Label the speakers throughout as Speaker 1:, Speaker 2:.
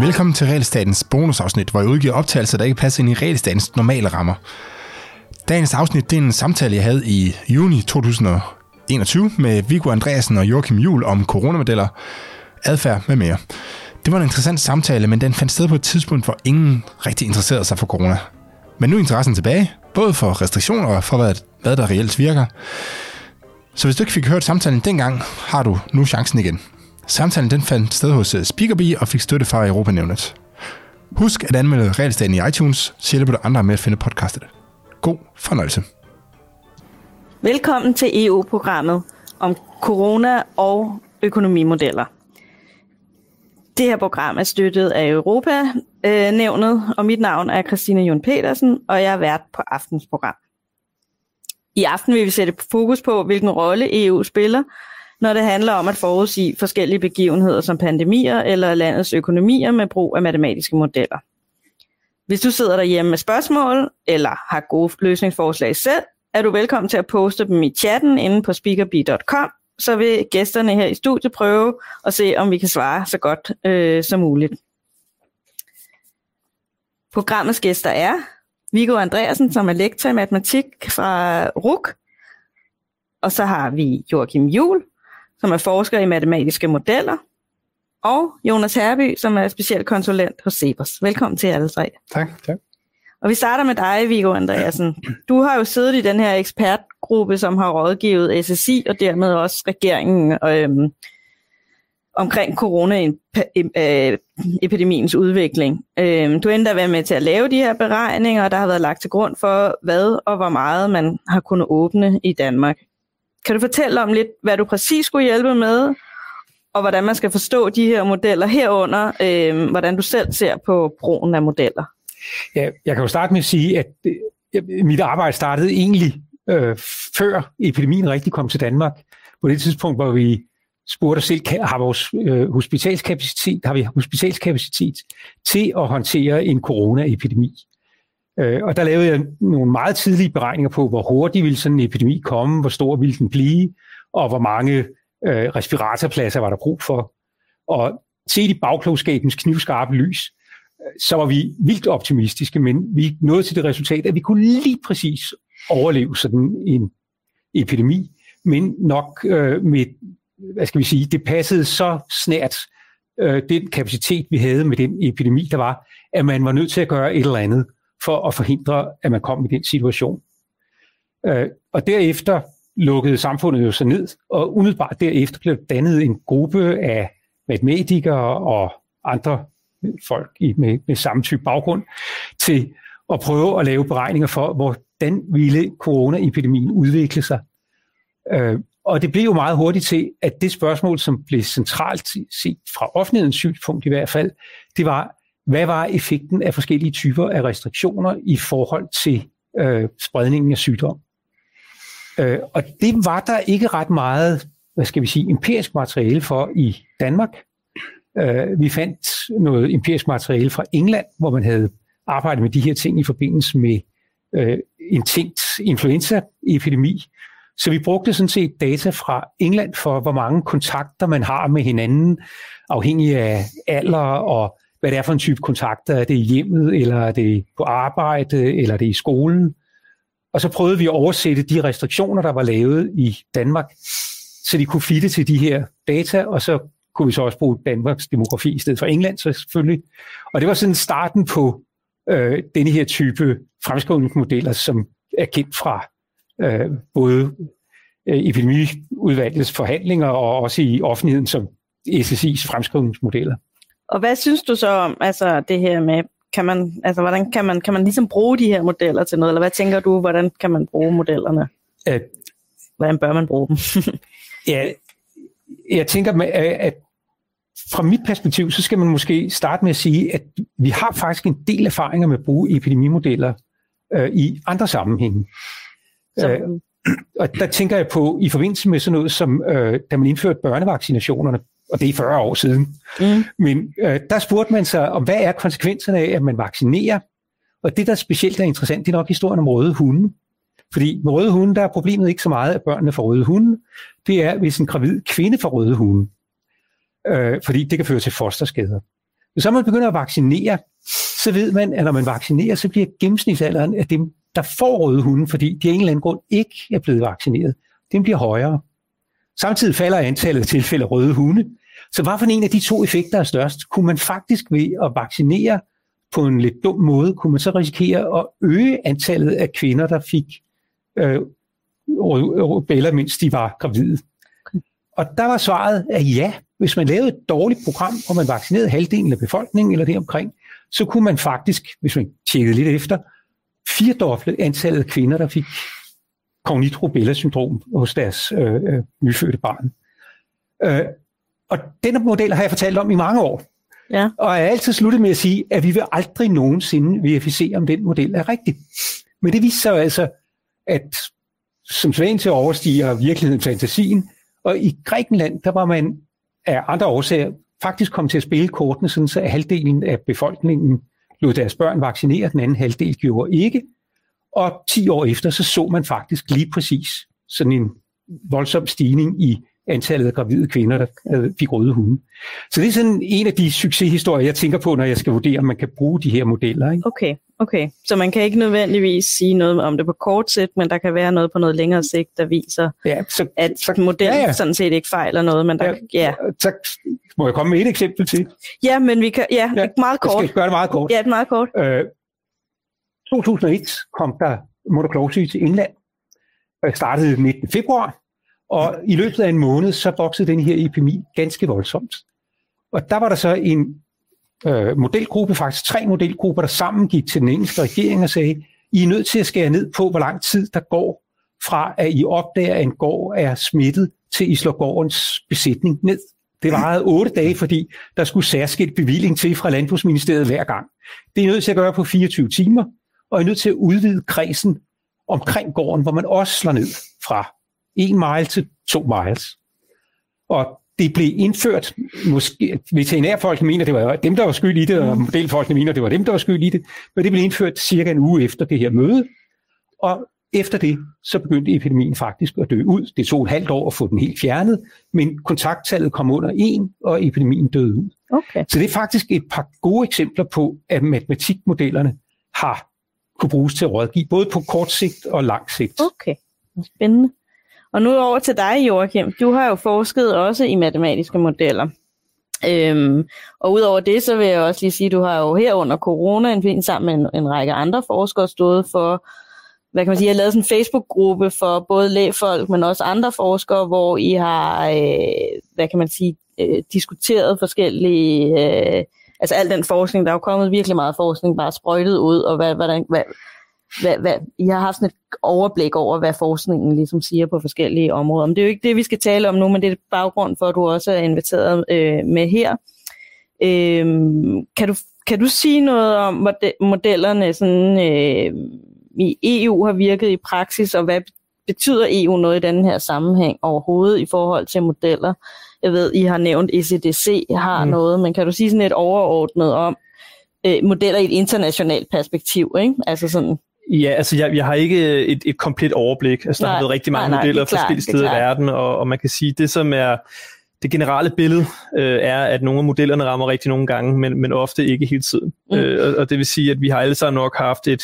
Speaker 1: Velkommen til Realstatens bonusafsnit, hvor jeg udgiver optagelser, der ikke passer ind i Realstatens normale rammer. Dagens afsnit det er en samtale, jeg havde i juni 2021 med Viggo Andreasen og Joachim Jul om coronamodeller, adfærd med mere. Det var en interessant samtale, men den fandt sted på et tidspunkt, hvor ingen rigtig interesserede sig for corona. Men nu er interessen tilbage, både for restriktioner og for, hvad, hvad der reelt virker. Så hvis du ikke fik hørt samtalen dengang, har du nu chancen igen. Samtalen den fandt sted hos øh, Speakerbee og fik støtte fra Europanævnet. Husk at anmelde Realstaten i iTunes, så hjælper du andre med at finde podcastet. God fornøjelse.
Speaker 2: Velkommen til EU-programmet om corona og økonomimodeller. Det her program er støttet af Europa-nævnet, øh, og mit navn er Christina Jon Petersen, og jeg er vært på aftens program. I aften vil vi sætte fokus på, hvilken rolle EU spiller, når det handler om at forudsige forskellige begivenheder som pandemier eller landets økonomier med brug af matematiske modeller. Hvis du sidder derhjemme med spørgsmål eller har gode løsningsforslag selv, er du velkommen til at poste dem i chatten inde på speakerbee.com, så vil gæsterne her i studiet prøve at se, om vi kan svare så godt øh, som muligt. Programmets gæster er Viggo Andreasen, som er lektor i matematik fra RUK, og så har vi Joachim Juhl, som er forsker i matematiske modeller, og Jonas Herby, som er speciel konsulent hos Cepos. Velkommen til alle tre.
Speaker 1: Tak. tak.
Speaker 2: Og vi starter med dig, Viggo Andreasen. Du har jo siddet i den her ekspertgruppe, som har rådgivet SSI og dermed også regeringen øhm, omkring coronaepidemiens øh, udvikling. Øhm, du endte at være med til at lave de her beregninger, og der har været lagt til grund for, hvad og hvor meget man har kunnet åbne i Danmark. Kan du fortælle om lidt, hvad du præcis skulle hjælpe med, og hvordan man skal forstå de her modeller herunder, øh, hvordan du selv ser på brugen af modeller?
Speaker 3: Ja, jeg kan jo starte med at sige, at øh, mit arbejde startede egentlig øh, før epidemien rigtig kom til Danmark. På det tidspunkt, hvor vi spurgte os selv, har vores øh, hospitalskapacitet, har vi hospitalskapacitet til at håndtere en coronaepidemi? Øh, og der lavede jeg nogle meget tidlige beregninger på, hvor hurtigt ville sådan en epidemi komme, hvor stor ville den blive, og hvor mange øh, respiratorpladser var der brug for. Og set i bagklogskabens knivskarpe lys, øh, så var vi vildt optimistiske, men vi nåede til det resultat, at vi kunne lige præcis overleve sådan en epidemi, men nok øh, med, hvad skal vi sige, det passede så snært øh, den kapacitet, vi havde med den epidemi, der var, at man var nødt til at gøre et eller andet for at forhindre, at man kom i den situation. Øh, og derefter lukkede samfundet jo så ned, og umiddelbart derefter blev dannet en gruppe af matematikere og andre folk i, med, med samme type baggrund til at prøve at lave beregninger for, hvordan ville coronaepidemien udvikle sig. Øh, og det blev jo meget hurtigt til, at det spørgsmål, som blev centralt set fra offentlighedens synspunkt i hvert fald, det var, hvad var effekten af forskellige typer af restriktioner i forhold til øh, spredningen af sygdom? Øh, og det var der ikke ret meget, hvad skal vi sige, empirisk materiale for i Danmark. Øh, vi fandt noget empirisk materiale fra England, hvor man havde arbejdet med de her ting i forbindelse med øh, en tænkt influenzaepidemi. Så vi brugte sådan set data fra England for, hvor mange kontakter man har med hinanden, afhængig af alder og hvad det er for en type kontakter. Er det i hjemmet, eller er det på arbejde, eller er det i skolen? Og så prøvede vi at oversætte de restriktioner, der var lavet i Danmark, så de kunne fitte til de her data, og så kunne vi så også bruge Danmarks demografi i stedet for England, så selvfølgelig. Og det var sådan starten på øh, denne her type fremskrivningsmodeller, som er kendt fra øh, både øh, epidemiudvalgets forhandlinger og også i offentligheden som SSI's fremskrivningsmodeller.
Speaker 2: Og hvad synes du så om altså, det her med, kan man, altså, hvordan kan man, kan man ligesom bruge de her modeller til noget, eller hvad tænker du, hvordan kan man bruge modellerne? Æh, hvordan bør man bruge dem?
Speaker 3: ja, jeg tænker, at fra mit perspektiv, så skal man måske starte med at sige, at vi har faktisk en del erfaringer med at bruge epidemimodeller øh, i andre sammenhænge. Så. Øh, og der tænker jeg på, i forbindelse med sådan noget som, øh, da man indførte børnevaccinationerne og det er 40 år siden. Mm. Men øh, der spurgte man sig, om hvad er konsekvenserne af, at man vaccinerer? Og det, der specielt er interessant, det er nok historien om røde hunde. Fordi med røde hunde, der er problemet ikke så meget, at børnene får røde hunde. Det er, hvis en gravid kvinde får røde hunde. Øh, fordi det kan føre til fosterskader. Hvis så man begynder at vaccinere, så ved man, at når man vaccinerer, så bliver gennemsnitsalderen af dem, der får røde hunde, fordi de af en eller anden grund ikke er blevet vaccineret, den bliver højere. Samtidig falder antallet af tilfælde af røde hunde. Så hvad for en af de to effekter er størst? Kunne man faktisk ved at vaccinere på en lidt dum måde, kunne man så risikere at øge antallet af kvinder, der fik øh, rubella, mens de var gravide? Og der var svaret, at ja, hvis man lavede et dårligt program, hvor man vaccinerede halvdelen af befolkningen eller det omkring, så kunne man faktisk, hvis man tjekkede lidt efter, firedoble antallet af kvinder, der fik kognit rubella-syndrom hos deres øh, øh, nyfødte barn. Øh, og denne model har jeg fortalt om i mange år.
Speaker 2: Ja.
Speaker 3: Og jeg er altid sluttet med at sige, at vi vil aldrig nogensinde verificere, om den model er rigtig. Men det viser sig altså, at som svagen til overstiger virkeligheden fantasien, og i Grækenland, der var man af andre årsager faktisk kommet til at spille kortene, sådan så halvdelen af befolkningen lod deres børn vaccinere, den anden halvdel gjorde ikke. Og 10 år efter, så så man faktisk lige præcis sådan en voldsom stigning i antallet af gravide kvinder, der øh, fik røde hunde. Så det er sådan en af de succeshistorier, jeg tænker på, når jeg skal vurdere, om man kan bruge de her modeller. Ikke?
Speaker 2: Okay, okay. Så man kan ikke nødvendigvis sige noget om det på kort sigt, men der kan være noget på noget længere sigt, der viser,
Speaker 3: ja, så,
Speaker 2: at så, modellen ja, ja. sådan set ikke fejler noget. Men der, ja, ja.
Speaker 3: Så må jeg komme med et eksempel til?
Speaker 2: Ja, men vi kan, ja, ja meget kort.
Speaker 3: Jeg skal gøre det meget kort.
Speaker 2: Ja, det meget kort. Øh,
Speaker 3: 2001 kom der monoklose til England. Jeg startede 19. februar, og i løbet af en måned, så voksede den her epidemi ganske voldsomt. Og der var der så en øh, modelgruppe, faktisk tre modelgrupper, der sammen gik til den engelske regering og sagde, I er nødt til at skære ned på, hvor lang tid der går fra, at I opdager, at en gård er smittet, til I slår gårdens besætning ned. Det varede otte dage, fordi der skulle særskilt bevilling til fra Landbrugsministeriet hver gang. Det er I nødt til at gøre på 24 timer, og I er nødt til at udvide kredsen omkring gården, hvor man også slår ned fra en mile til to miles. Og det blev indført, måske veterinærfolk mener, det var dem, der var skyld i det, og modelfolkene mener, det var dem, der var skyld i det, men det blev indført cirka en uge efter det her møde, og efter det, så begyndte epidemien faktisk at dø ud. Det tog et halvt år at få den helt fjernet, men kontakttallet kom under en, og epidemien døde ud.
Speaker 2: Okay.
Speaker 3: Så det er faktisk et par gode eksempler på, at matematikmodellerne har kunne bruges til at rådgive, både på kort sigt og lang sigt.
Speaker 2: Okay, spændende. Og nu over til dig, Joachim. Du har jo forsket også i matematiske modeller. Øhm, og udover det, så vil jeg også lige sige, at du har jo her under corona, sammen med en, en række andre forskere, stået for, hvad kan man sige, jeg har lavet sådan en Facebook-gruppe for både lægfolk, men også andre forskere, hvor I har, øh, hvad kan man sige, øh, diskuteret forskellige, øh, altså al den forskning, der er jo kommet virkelig meget forskning, bare sprøjtet ud, og hvad, hvordan, hvad, hvad, hvad, I har haft sådan et overblik over, hvad forskningen ligesom siger på forskellige områder. Men det er jo ikke det, vi skal tale om nu, men det er baggrund for, at du også er inviteret øh, med her. Øh, kan, du, kan du sige noget om, modellerne sådan, øh, i EU har virket i praksis, og hvad betyder EU noget i den her sammenhæng overhovedet i forhold til modeller? Jeg ved, I har nævnt ECDC har mm. noget, men kan du sige sådan et overordnet om øh, modeller i et internationalt perspektiv? Ikke? Altså sådan,
Speaker 4: Ja, altså jeg, jeg har ikke et, et komplet overblik. Altså, der nej, har været rigtig mange nej, nej, modeller fra forskellige steder i verden, og, og man kan sige, det som er det generelle billede øh, er, at nogle af modellerne rammer rigtig nogle gange, men, men ofte ikke hele tiden. Mm. Øh, og, og det vil sige, at vi har alle sammen nok haft et,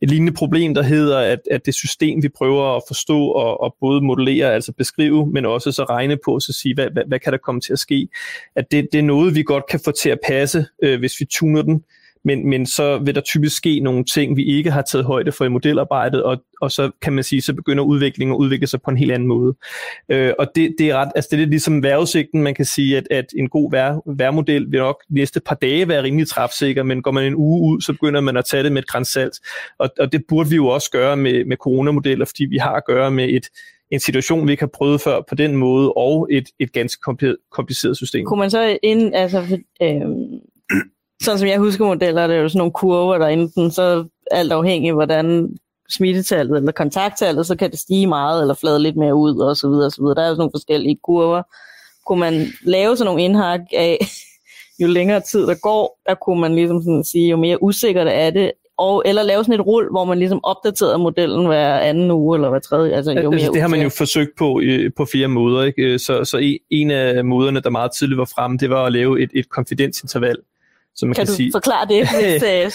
Speaker 4: et lignende problem, der hedder, at, at det system, vi prøver at forstå og, og både modellere, altså beskrive, men også så regne på, så sige, hvad, hvad, hvad kan der komme til at ske, at det, det er noget, vi godt kan få til at passe, øh, hvis vi tuner den men, men så vil der typisk ske nogle ting, vi ikke har taget højde for i modelarbejdet, og, og så kan man sige, så begynder udviklingen at udvikle sig på en helt anden måde. Øh, og det, det er ret, altså det er lidt ligesom vejrudsigten, man kan sige, at, at en god vejr, vejrmodel vil nok næste par dage være rimelig træfsikker, men går man en uge ud, så begynder man at tage det med et grænsalt. Og, og det burde vi jo også gøre med, med coronamodeller, fordi vi har at gøre med et, en situation, vi ikke har prøvet før på den måde, og et, et ganske kompliceret system.
Speaker 2: Kunne man så ind, altså, øh, sådan som jeg husker modeller, det er jo sådan nogle kurver, der enten så alt afhængig af, hvordan smittetallet eller kontakttallet, så kan det stige meget eller flade lidt mere ud og så videre og så videre. Der er jo sådan nogle forskellige kurver. Kunne man lave sådan nogle indhak af, jo længere tid der går, der kunne man ligesom sådan sige, jo mere usikkert er det, og, eller lave sådan et rul, hvor man ligesom opdaterer modellen hver anden uge, eller hver tredje. Altså, jo
Speaker 4: altså, det har man jo forsøgt på på flere måder. Ikke? Så, så en af måderne, der meget tidligt var fremme, det var at lave et, et konfidensinterval.
Speaker 2: Så man kan, kan du sige, forklare det, hvis, øh,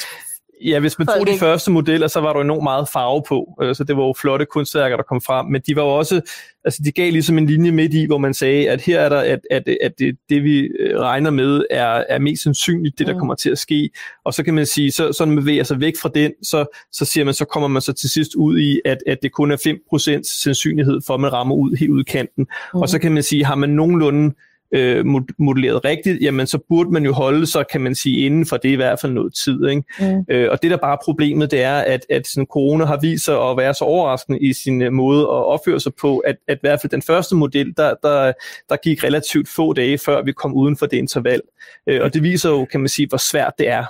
Speaker 4: Ja, hvis man tog de første modeller, så var der enormt meget farve på. Øh, så det var jo flotte kunstværker, der kom frem. Men de var jo også, altså de gav ligesom en linje midt i, hvor man sagde, at her er der, at, at, at det, det, vi øh, regner med, er, er mest sandsynligt, det der mm. kommer til at ske. Og så kan man sige, så, så når man bevæger sig væk fra den, så, så siger man, så kommer man så til sidst ud i, at, at det kun er 5% sandsynlighed for, at man rammer ud helt ud i kanten. Mm. Og så kan man sige, har man nogenlunde øh, modelleret rigtigt, jamen så burde man jo holde sig, kan man sige, inden for det i hvert fald noget tid. Ikke? Mm. Øh, og det der bare er problemet, det er, at, at sådan, corona har vist sig at være så overraskende i sin uh, måde at opføre sig på, at, at i hvert fald den første model, der, der, der gik relativt få dage, før vi kom uden for det interval. Øh, og det viser jo, kan man sige, hvor svært det er.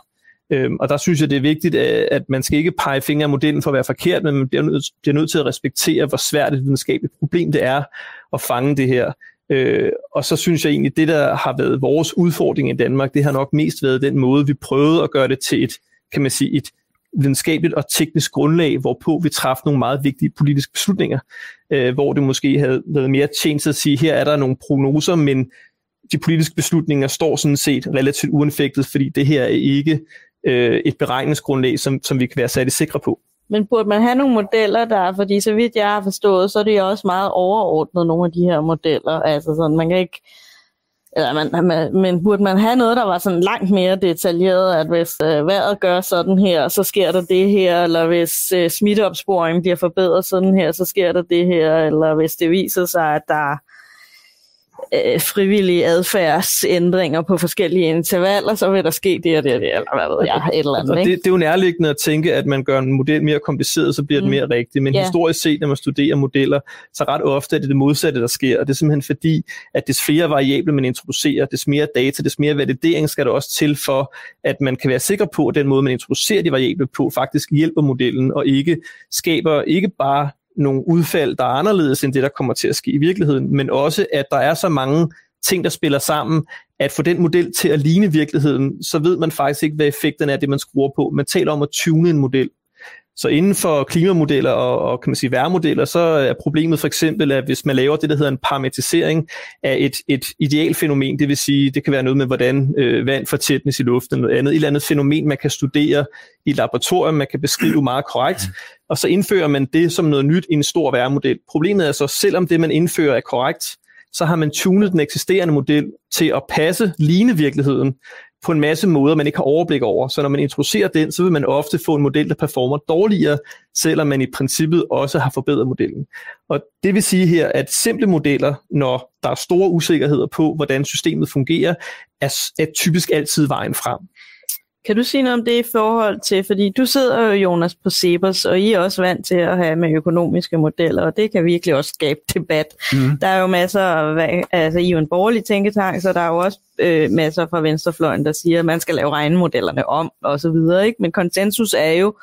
Speaker 4: Øhm, og der synes jeg, det er vigtigt, at man skal ikke pege fingre af modellen for at være forkert, men man bliver nødt, bliver nødt til at respektere, hvor svært et videnskabeligt problem det er at fange det her. Øh, og så synes jeg egentlig, det der har været vores udfordring i Danmark, det har nok mest været den måde, vi prøvede at gøre det til et, kan man sige, et videnskabeligt og teknisk grundlag, hvorpå vi træffede nogle meget vigtige politiske beslutninger, øh, hvor det måske havde været mere tjent at sige, her er der nogle prognoser, men de politiske beslutninger står sådan set relativt uanfægtet, fordi det her er ikke øh, et beregningsgrundlag, som, som vi kan være særlig sikre på.
Speaker 2: Men burde man have nogle modeller der, fordi så vidt jeg har forstået, så er det jo også meget overordnet, nogle af de her modeller. Altså sådan, man kan ikke, eller man, man, men burde man have noget, der var sådan langt mere detaljeret, at hvis øh, vejret gør sådan her, så sker der det her, eller hvis øh, smitteopsporingen bliver forbedret sådan her, så sker der det her, eller hvis det viser sig, at der øh, frivillige adfærdsændringer på forskellige intervaller, så vil der ske det og det og det, eller hvad ved jeg, et eller andet.
Speaker 4: Ikke? Det, det er jo nærliggende at tænke, at man gør en model mere kompliceret, så bliver det mm. mere rigtigt, men yeah. historisk set, når man studerer modeller, så ret ofte er det det modsatte, der sker, og det er simpelthen fordi, at des flere variable man introducerer, des mere data, des mere validering skal der også til for, at man kan være sikker på, at den måde, man introducerer de variable på, faktisk hjælper modellen, og ikke skaber ikke bare nogle udfald, der er anderledes end det, der kommer til at ske i virkeligheden, men også, at der er så mange ting, der spiller sammen, at få den model til at ligne virkeligheden, så ved man faktisk ikke, hvad effekten er det, man skruer på. Man taler om at tune en model. Så inden for klimamodeller og, og kan man sige værmodeller, så er problemet for eksempel, at hvis man laver det, der hedder en parametrisering af et, et idealfænomen, det vil sige, det kan være noget med, hvordan øh, vand fortætnes i luften, eller noget andet, et eller andet fænomen, man kan studere i laboratorium, man kan beskrive meget korrekt, og så indfører man det som noget nyt i en stor værmodel. Problemet er så, selvom det, man indfører, er korrekt, så har man tunet den eksisterende model til at passe ligne virkeligheden på en masse måder, man ikke har overblik over. Så når man introducerer den, så vil man ofte få en model, der performer dårligere, selvom man i princippet også har forbedret modellen. Og det vil sige her, at simple modeller, når der er store usikkerheder på, hvordan systemet fungerer, er, er typisk altid vejen frem.
Speaker 2: Kan du sige noget om det i forhold til, fordi du sidder jo, Jonas, på Cepos, og I er også vant til at have med økonomiske modeller, og det kan virkelig også skabe debat. Mm. Der er jo masser af, altså I er jo en borgerlig tænketank, så der er jo også øh, masser fra venstrefløjen, der siger, at man skal lave regnemodellerne om, og så videre, ikke? Men konsensus er jo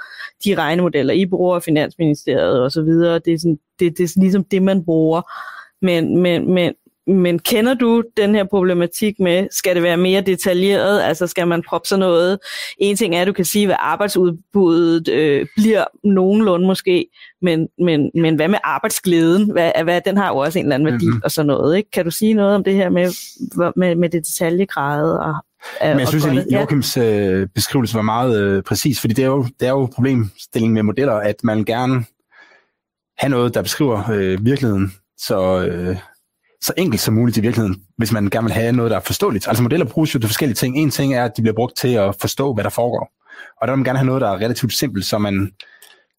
Speaker 2: de regnemodeller, I bruger, Finansministeriet og så videre, det er, sådan, det, det er ligesom det, man bruger. Men, men, men, men kender du den her problematik med, skal det være mere detaljeret? Altså skal man proppe sådan noget? En ting er, at du kan sige, hvad arbejdsudbuddet øh, bliver nogenlunde måske, men, men, men hvad med arbejdsglæden? Hvad, hvad, den har jo også en eller anden værdi mm-hmm. og sådan noget. Ikke? Kan du sige noget om det her med, med, med det detaljegrad? Og,
Speaker 1: men jeg synes, at Joachims øh, beskrivelse var meget øh, præcis, fordi det er, jo, det er jo problemstillingen med modeller, at man gerne have noget, der beskriver øh, virkeligheden, så... Øh, så enkelt som muligt i virkeligheden, hvis man gerne vil have noget, der er forståeligt. Altså modeller bruges jo til forskellige ting. En ting er, at de bliver brugt til at forstå, hvad der foregår. Og der vil man gerne have noget, der er relativt simpelt, så man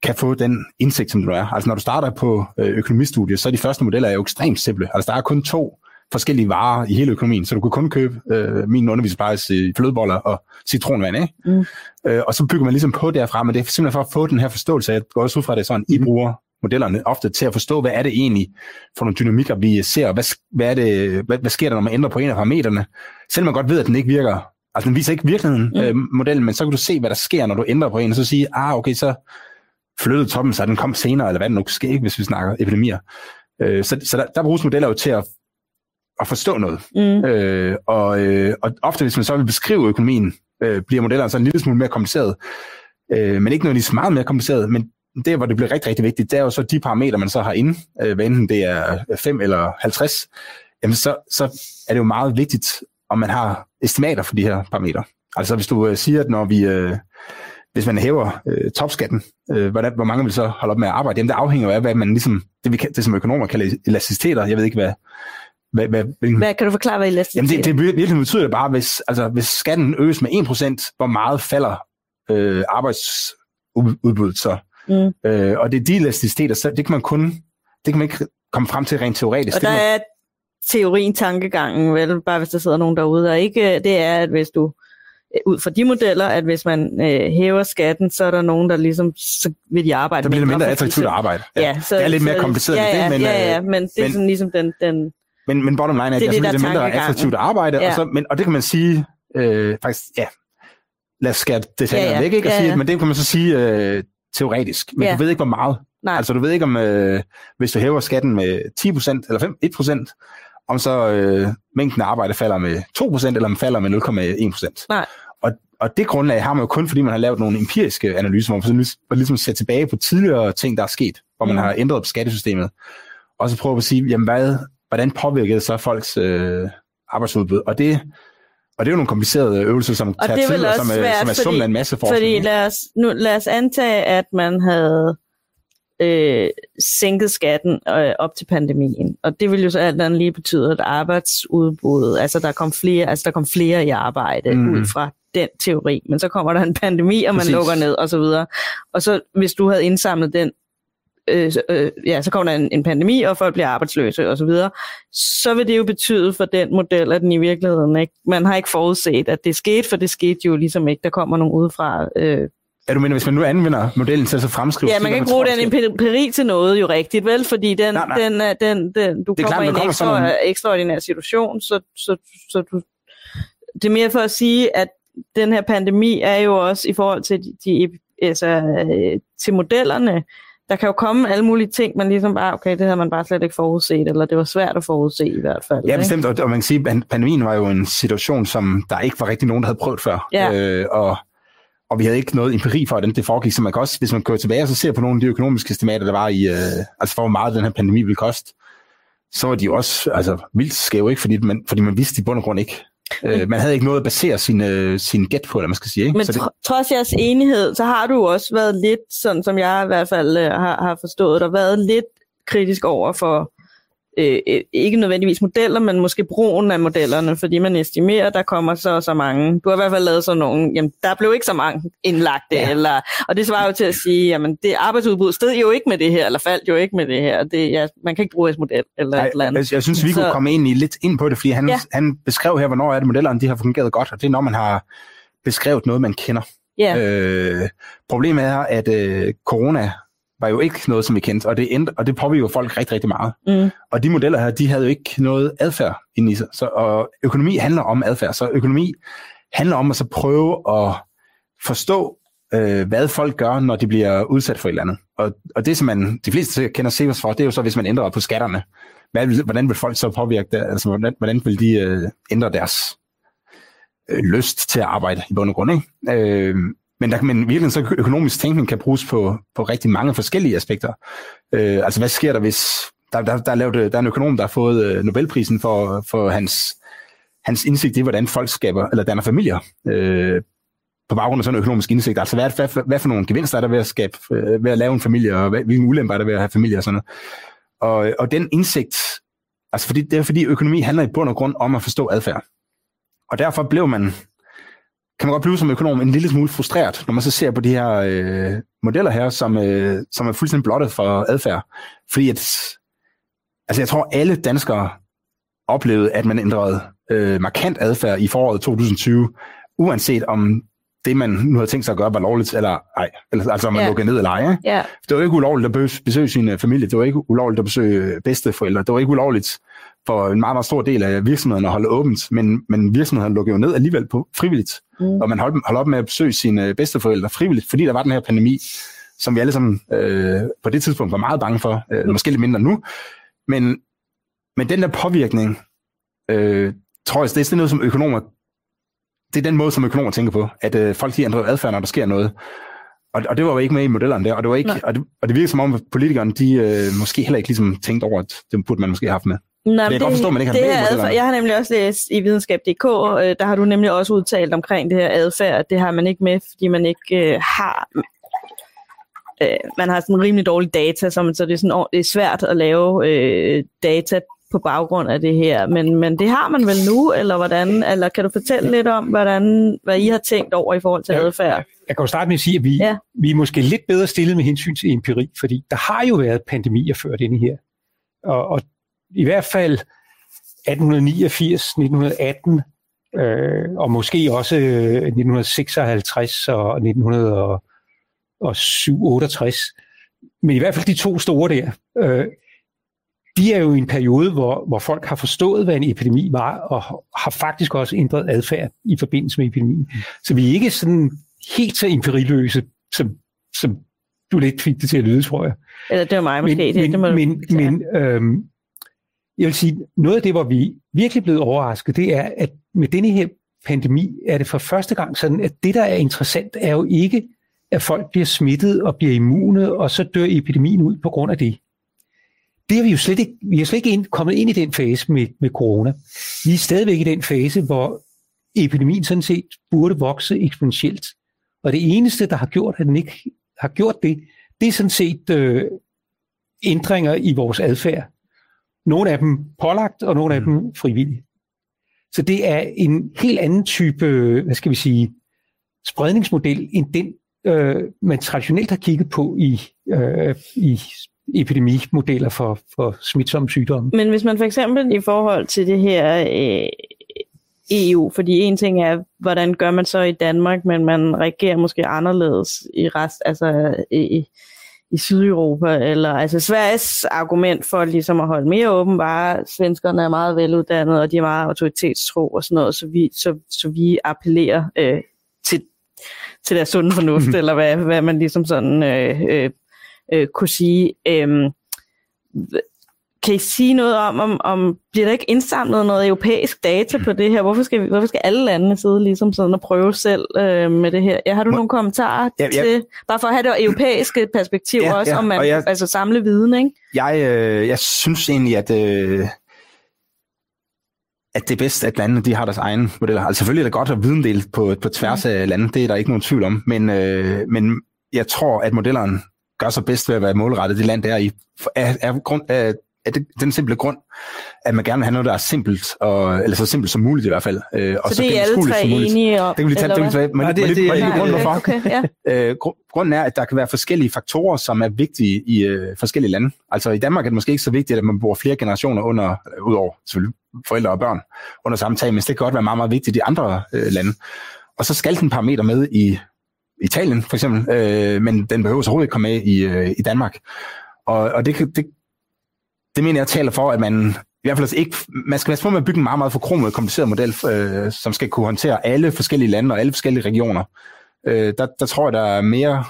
Speaker 1: kan få den indsigt, som du er. Altså når du starter på øh, økonomistudiet, så er de første modeller jo ekstremt simple. Altså der er kun to forskellige varer i hele økonomien, så du kan kun købe øh, min undervisningspejs i flødeboller og citronvand, ikke? Mm. Øh, og så bygger man ligesom på derfra, men det er simpelthen for at få den her forståelse, jeg går også ud fra, at det er sådan. I bruger modellerne ofte til at forstå, hvad er det egentlig for nogle dynamikker, vi ser, hvad, hvad, er det, hvad, hvad sker der, når man ændrer på en af parametrene, selvom man godt ved, at den ikke virker, altså den viser ikke virkeligheden, mm. øh, modellen, men så kan du se, hvad der sker, når du ændrer på en, og så sige, ah, okay, så flyttede toppen, så den kom senere, eller hvad det nu sker, ikke, hvis vi snakker epidemier. Øh, så så der, der bruges modeller jo til at, at forstå noget. Mm. Øh, og, øh, og ofte, hvis man så vil beskrive økonomien, øh, bliver modellerne så en lille smule mere kompliceret, Øh, men ikke nødvendigvis meget mere kompliceret, men det, hvor det bliver rigtig, rigtig vigtigt, det er jo så de parametre, man så har inde, øh, hvad enten det er 5 eller 50, jamen så, så er det jo meget vigtigt, om man har estimater for de her parametre. Altså hvis du øh, siger, at når vi, øh, hvis man hæver øh, topskatten, øh, hvordan, hvor mange vil så holde op med at arbejde? Jamen det afhænger jo af, hvad man ligesom, det, vi, det som økonomer kalder elasticiteter. Jeg ved ikke, hvad,
Speaker 2: hvad, hvad, hvilken... hvad kan du forklare, hvad elasticitet
Speaker 1: Jamen det, det virkelig betyder det bare, hvis, altså, hvis skatten øges med 1%, hvor meget falder øh, arbejdsudbuddet så? Mm. Øh, og det er de elasticiteter, så det kan man kun, det kan man ikke komme frem til rent teoretisk.
Speaker 2: Og der
Speaker 1: man...
Speaker 2: er teorien, tankegangen, vel, bare hvis der sidder nogen derude, og ikke, det er, at hvis du ud fra de modeller, at hvis man øh, hæver skatten, så er der nogen, der ligesom, så vil de arbejde
Speaker 1: Så bliver det mindre attraktivt at arbejde. Ja, ja, så, det er lidt mere kompliceret
Speaker 2: ja, ja,
Speaker 1: det,
Speaker 2: men, ja, ja, øh, men det er men, sådan ligesom den, den...
Speaker 1: Men, men bottom line er, at det, det, det er mindre attraktivt at arbejde, ja. og, så, men, og det kan man sige, øh, faktisk, ja, lad os skære det ja, ja. væk, ikke? Og ja, ja. Sige, men det kan man så sige øh, teoretisk, men ja. du ved ikke, hvor meget. Nej. Altså du ved ikke, om øh, hvis du hæver skatten med 10% eller 5, 1%, om så øh, mængden af arbejde falder med 2%, eller om falder med 0,1%.
Speaker 2: Nej
Speaker 1: og det grundlag har man jo kun, fordi man har lavet nogle empiriske analyser, hvor man ligesom, ligesom ser tilbage på tidligere ting, der er sket, hvor man mm. har ændret på skattesystemet, og så prøver at sige, jamen hvad, hvordan påvirkede så folks øh, arbejdsudbud? Og det, og det er jo nogle komplicerede øvelser, som
Speaker 2: og
Speaker 1: tager tid,
Speaker 2: og
Speaker 1: som,
Speaker 2: svært,
Speaker 1: som er summen af en masse forskning.
Speaker 2: Fordi lad os, nu, lad os antage, at man havde øh, sænket skatten øh, op til pandemien. Og det vil jo så alt andet lige betyde, at arbejdsudbuddet, altså der kom flere, altså der kom flere i arbejde mm. ud fra den teori, men så kommer der en pandemi, og man Præcis. lukker ned og så videre. Og så hvis du havde indsamlet den, øh, øh, ja, så kommer der en, en pandemi, og folk bliver arbejdsløse og så videre, så vil det jo betyde for den model, at den i virkeligheden ikke, man har ikke forudset, at det skete, for det skete jo ligesom ikke, der kommer nogen udefra øh,
Speaker 1: Ja, du mener, hvis man nu anvender modellen til at så fremskrive...
Speaker 2: Ja, man kan ikke bruge den empiri til noget jo rigtigt, vel? Fordi den, nej, nej. Den, den, den, du det kommer i en ekstra, nogle... ekstraordinær situation, så, så, så du, det er mere for at sige, at den her pandemi er jo også i forhold til, de, de, altså, øh, til modellerne, der kan jo komme alle mulige ting, man ligesom bare, okay, det havde man bare slet ikke forudset, eller det var svært at forudse i hvert fald.
Speaker 1: Ja, bestemt, og, og man kan sige, at pandemien var jo en situation, som der ikke var rigtig nogen, der havde prøvet før.
Speaker 2: Ja.
Speaker 1: Øh, og, og vi havde ikke noget empiri for, hvordan det foregik, så man kan også, hvis man kører tilbage og så ser på nogle af de økonomiske estimater, der var i, øh, altså for hvor meget den her pandemi ville koste, så var de jo også altså, vildt skæve, ikke? Fordi, man, fordi man vidste i bund og grund ikke, Øh, man havde ikke noget at basere sin, øh, sin gæt på, eller man skal sige. Ikke?
Speaker 2: Men så det... trods jeres enighed, så har du også været lidt, sådan som jeg i hvert fald øh, har, har forstået der været lidt kritisk over for øh, øh, ikke nødvendigvis modeller, men måske brugen af modellerne, fordi man estimerer, der kommer så så mange. Du har i hvert fald lavet sådan nogle, jamen der blev ikke så mange indlagte, ja. eller, og det svarer jo til at sige, jamen det arbejdsudbud stod jo ikke med det her, eller faldt jo ikke med det her. Det, ja, man kan ikke bruge et model eller Nej, et eller andet.
Speaker 1: Jeg, jeg synes, vi så, kunne komme ind i, lidt ind på det, fordi han, ja. han beskrev her, hvornår er det modellerne, de har fungeret godt, og det er, når man har beskrevet noget, man kender.
Speaker 2: Ja.
Speaker 1: Øh, problemet er, at øh, corona var jo ikke noget, som vi kendte, og det, ændre, og det påvirker folk rigtig, rigtig meget.
Speaker 2: Mm.
Speaker 1: Og de modeller her, de havde jo ikke noget adfærd ind i sig. Så, og økonomi handler om adfærd, så økonomi handler om at så prøve at forstå, øh, hvad folk gør, når de bliver udsat for et eller andet. Og, og det, som man, de fleste kender Severs for, det er jo så, hvis man ændrer på skatterne. Hvad, hvordan vil folk så påvirke det? Altså, hvordan, hvordan vil de øh, ændre deres øh, lyst til at arbejde i bund og grund? Ikke? Øh, men, der, men virkelig så økonomisk tænkning kan bruges på, på rigtig mange forskellige aspekter. Øh, altså hvad sker der, hvis... Der, der, der, er lavet, der er en økonom, der har fået øh, Nobelprisen for, for hans, hans indsigt i, hvordan folk skaber, eller danner familier, øh, på baggrund af sådan en økonomisk indsigt. Altså hvad, hvad, hvad for nogle gevinster er der ved at, skabe, øh, ved at lave en familie, og hvad, hvilke ulemper er der ved at have familie og sådan noget. Og, og den indsigt, altså fordi, det er fordi økonomi handler i bund og grund om at forstå adfærd. Og derfor blev man kan man godt blive som økonom en lille smule frustreret, når man så ser på de her øh, modeller her, som, øh, som er fuldstændig blottet for adfærd. Fordi at, altså jeg tror, alle danskere oplevede, at man ændrede øh, markant adfærd i foråret 2020, uanset om det, man nu havde tænkt sig at gøre, var lovligt eller ej. Eller, altså om man yeah. lukkede ned eller ej. Ikke?
Speaker 2: Yeah.
Speaker 1: Det var ikke ulovligt at besøge sin øh, familie, det var ikke ulovligt at besøge bedsteforældre, det var ikke ulovligt for en meget, meget stor del af virksomheden at holde åbent, men, men virksomheden lukkede jo ned alligevel på frivilligt. Mm. Og man holdt, holdt op med at besøge sine bedsteforældre frivilligt, fordi der var den her pandemi, som vi alle sammen øh, på det tidspunkt var meget bange for, øh, måske lidt mindre nu. Men, men den der påvirkning, øh, tror jeg, det er noget, som økonomer, det er den måde, som økonomer tænker på, at øh, folk de ændrer adfærd, når der sker noget. og, og det var jo ikke med i modellerne der, og det, var ikke, og det, og det virker som om, at politikerne, de øh, måske heller ikke ligesom tænkt over, at det burde man måske have haft med.
Speaker 2: Nej, det, jeg kan forstå, man ikke har det med adfærd, Jeg har nemlig også læst i videnskab.dk, øh, der har du nemlig også udtalt omkring det her adfærd, det har man ikke med, fordi man ikke øh, har øh, man har sådan rimelig dårlig data, så, så det, er sådan, det er svært at lave øh, data på baggrund af det her. Men, men det har man vel nu, eller hvordan? Eller kan du fortælle lidt om, hvordan, hvad I har tænkt over i forhold til adfærd?
Speaker 3: Jeg kan jo starte med at sige, at vi, ja. vi er måske lidt bedre stillet med hensyn til empiri, fordi der har jo været pandemier før denne her. Og, og i hvert fald 1889, 1918, øh, og måske også 1956 og 1968, men i hvert fald de to store der, øh, de er jo i en periode, hvor, hvor folk har forstået, hvad en epidemi var, og har faktisk også ændret adfærd i forbindelse med epidemien. Så vi er ikke sådan helt så empiriløse, som, som du lidt fik det til at lyde, tror jeg.
Speaker 2: Eller det var mig måske.
Speaker 3: Men,
Speaker 2: det, det må
Speaker 3: men, men øhm, jeg vil sige, noget af det, hvor vi virkelig blevet overrasket, det er, at med denne her pandemi er det for første gang sådan, at det, der er interessant, er jo ikke, at folk bliver smittet og bliver immune, og så dør epidemien ud på grund af det det er vi jo slet ikke, vi er slet ikke ind, kommet ind i den fase med, med corona. Vi er stadigvæk i den fase, hvor epidemien sådan set burde vokse eksponentielt. Og det eneste, der har gjort, at den ikke har gjort det, det er sådan set øh, ændringer i vores adfærd. Nogle af dem pålagt, og nogle af dem mm. frivillige. Så det er en helt anden type, hvad skal vi sige, spredningsmodel, end den, øh, man traditionelt har kigget på i, øh, i epidemimodeller for, for smitsomme sygdomme.
Speaker 2: Men hvis man for eksempel i forhold til det her øh, EU, fordi en ting er, hvordan gør man så i Danmark, men man reagerer måske anderledes i rest, altså i, i Sydeuropa, eller altså Sveriges argument for ligesom at holde mere åben var, at svenskerne er meget veluddannede, og de er meget autoritetstro og sådan noget, så vi, så, så vi appellerer øh, til, til deres sunde fornuft, eller hvad, hvad man ligesom sådan øh, øh, øh, kunne sige. Øh, kan I sige noget om, om, om bliver der ikke indsamlet noget europæisk data på det her? Hvorfor skal, vi, hvorfor skal alle landene sidde ligesom sådan og prøve selv øh, med det her? Ja, har du Må, nogle kommentarer ja, ja, til, bare for at have det europæiske perspektiv ja, også, ja, om man jeg, altså samle viden, ikke?
Speaker 1: Jeg, øh, jeg synes egentlig, at, øh, at det er bedst, at landene de har deres egen modeller. Altså selvfølgelig er det godt at videndele på, på tværs af lande, det er der ikke nogen tvivl om, men, øh, men jeg tror, at modellerne gør sig bedst ved at være målrettet det land, der er i, er, er, grund, er, er det, den simple grund, at man gerne vil have noget, der er simpelt, og, eller så simpelt som muligt i hvert fald.
Speaker 2: Øh, og så, det er alle tre enige om?
Speaker 1: Det kan vi tage, det kan vi tage. Men,
Speaker 4: det, det, det,
Speaker 1: det, grunden, hvorfor? Okay, ja. øh, grunden er, at der kan være forskellige faktorer, som er vigtige i øh, forskellige lande. Altså i Danmark er det måske ikke så vigtigt, at man bor flere generationer under, udover selvfølgelig forældre og børn, under samme tag, men det kan godt være meget, meget vigtigt i andre øh, lande. Og så skal den parameter med i Italien for eksempel, øh, men den behøver så overhovedet ikke komme med i, øh, i Danmark. Og, og det, det, det mener jeg taler for, at man i hvert fald ikke, man skal være på med at bygge en meget, meget forkromet kompliceret model, øh, som skal kunne håndtere alle forskellige lande og alle forskellige regioner. Øh, der, der tror jeg, der er mere...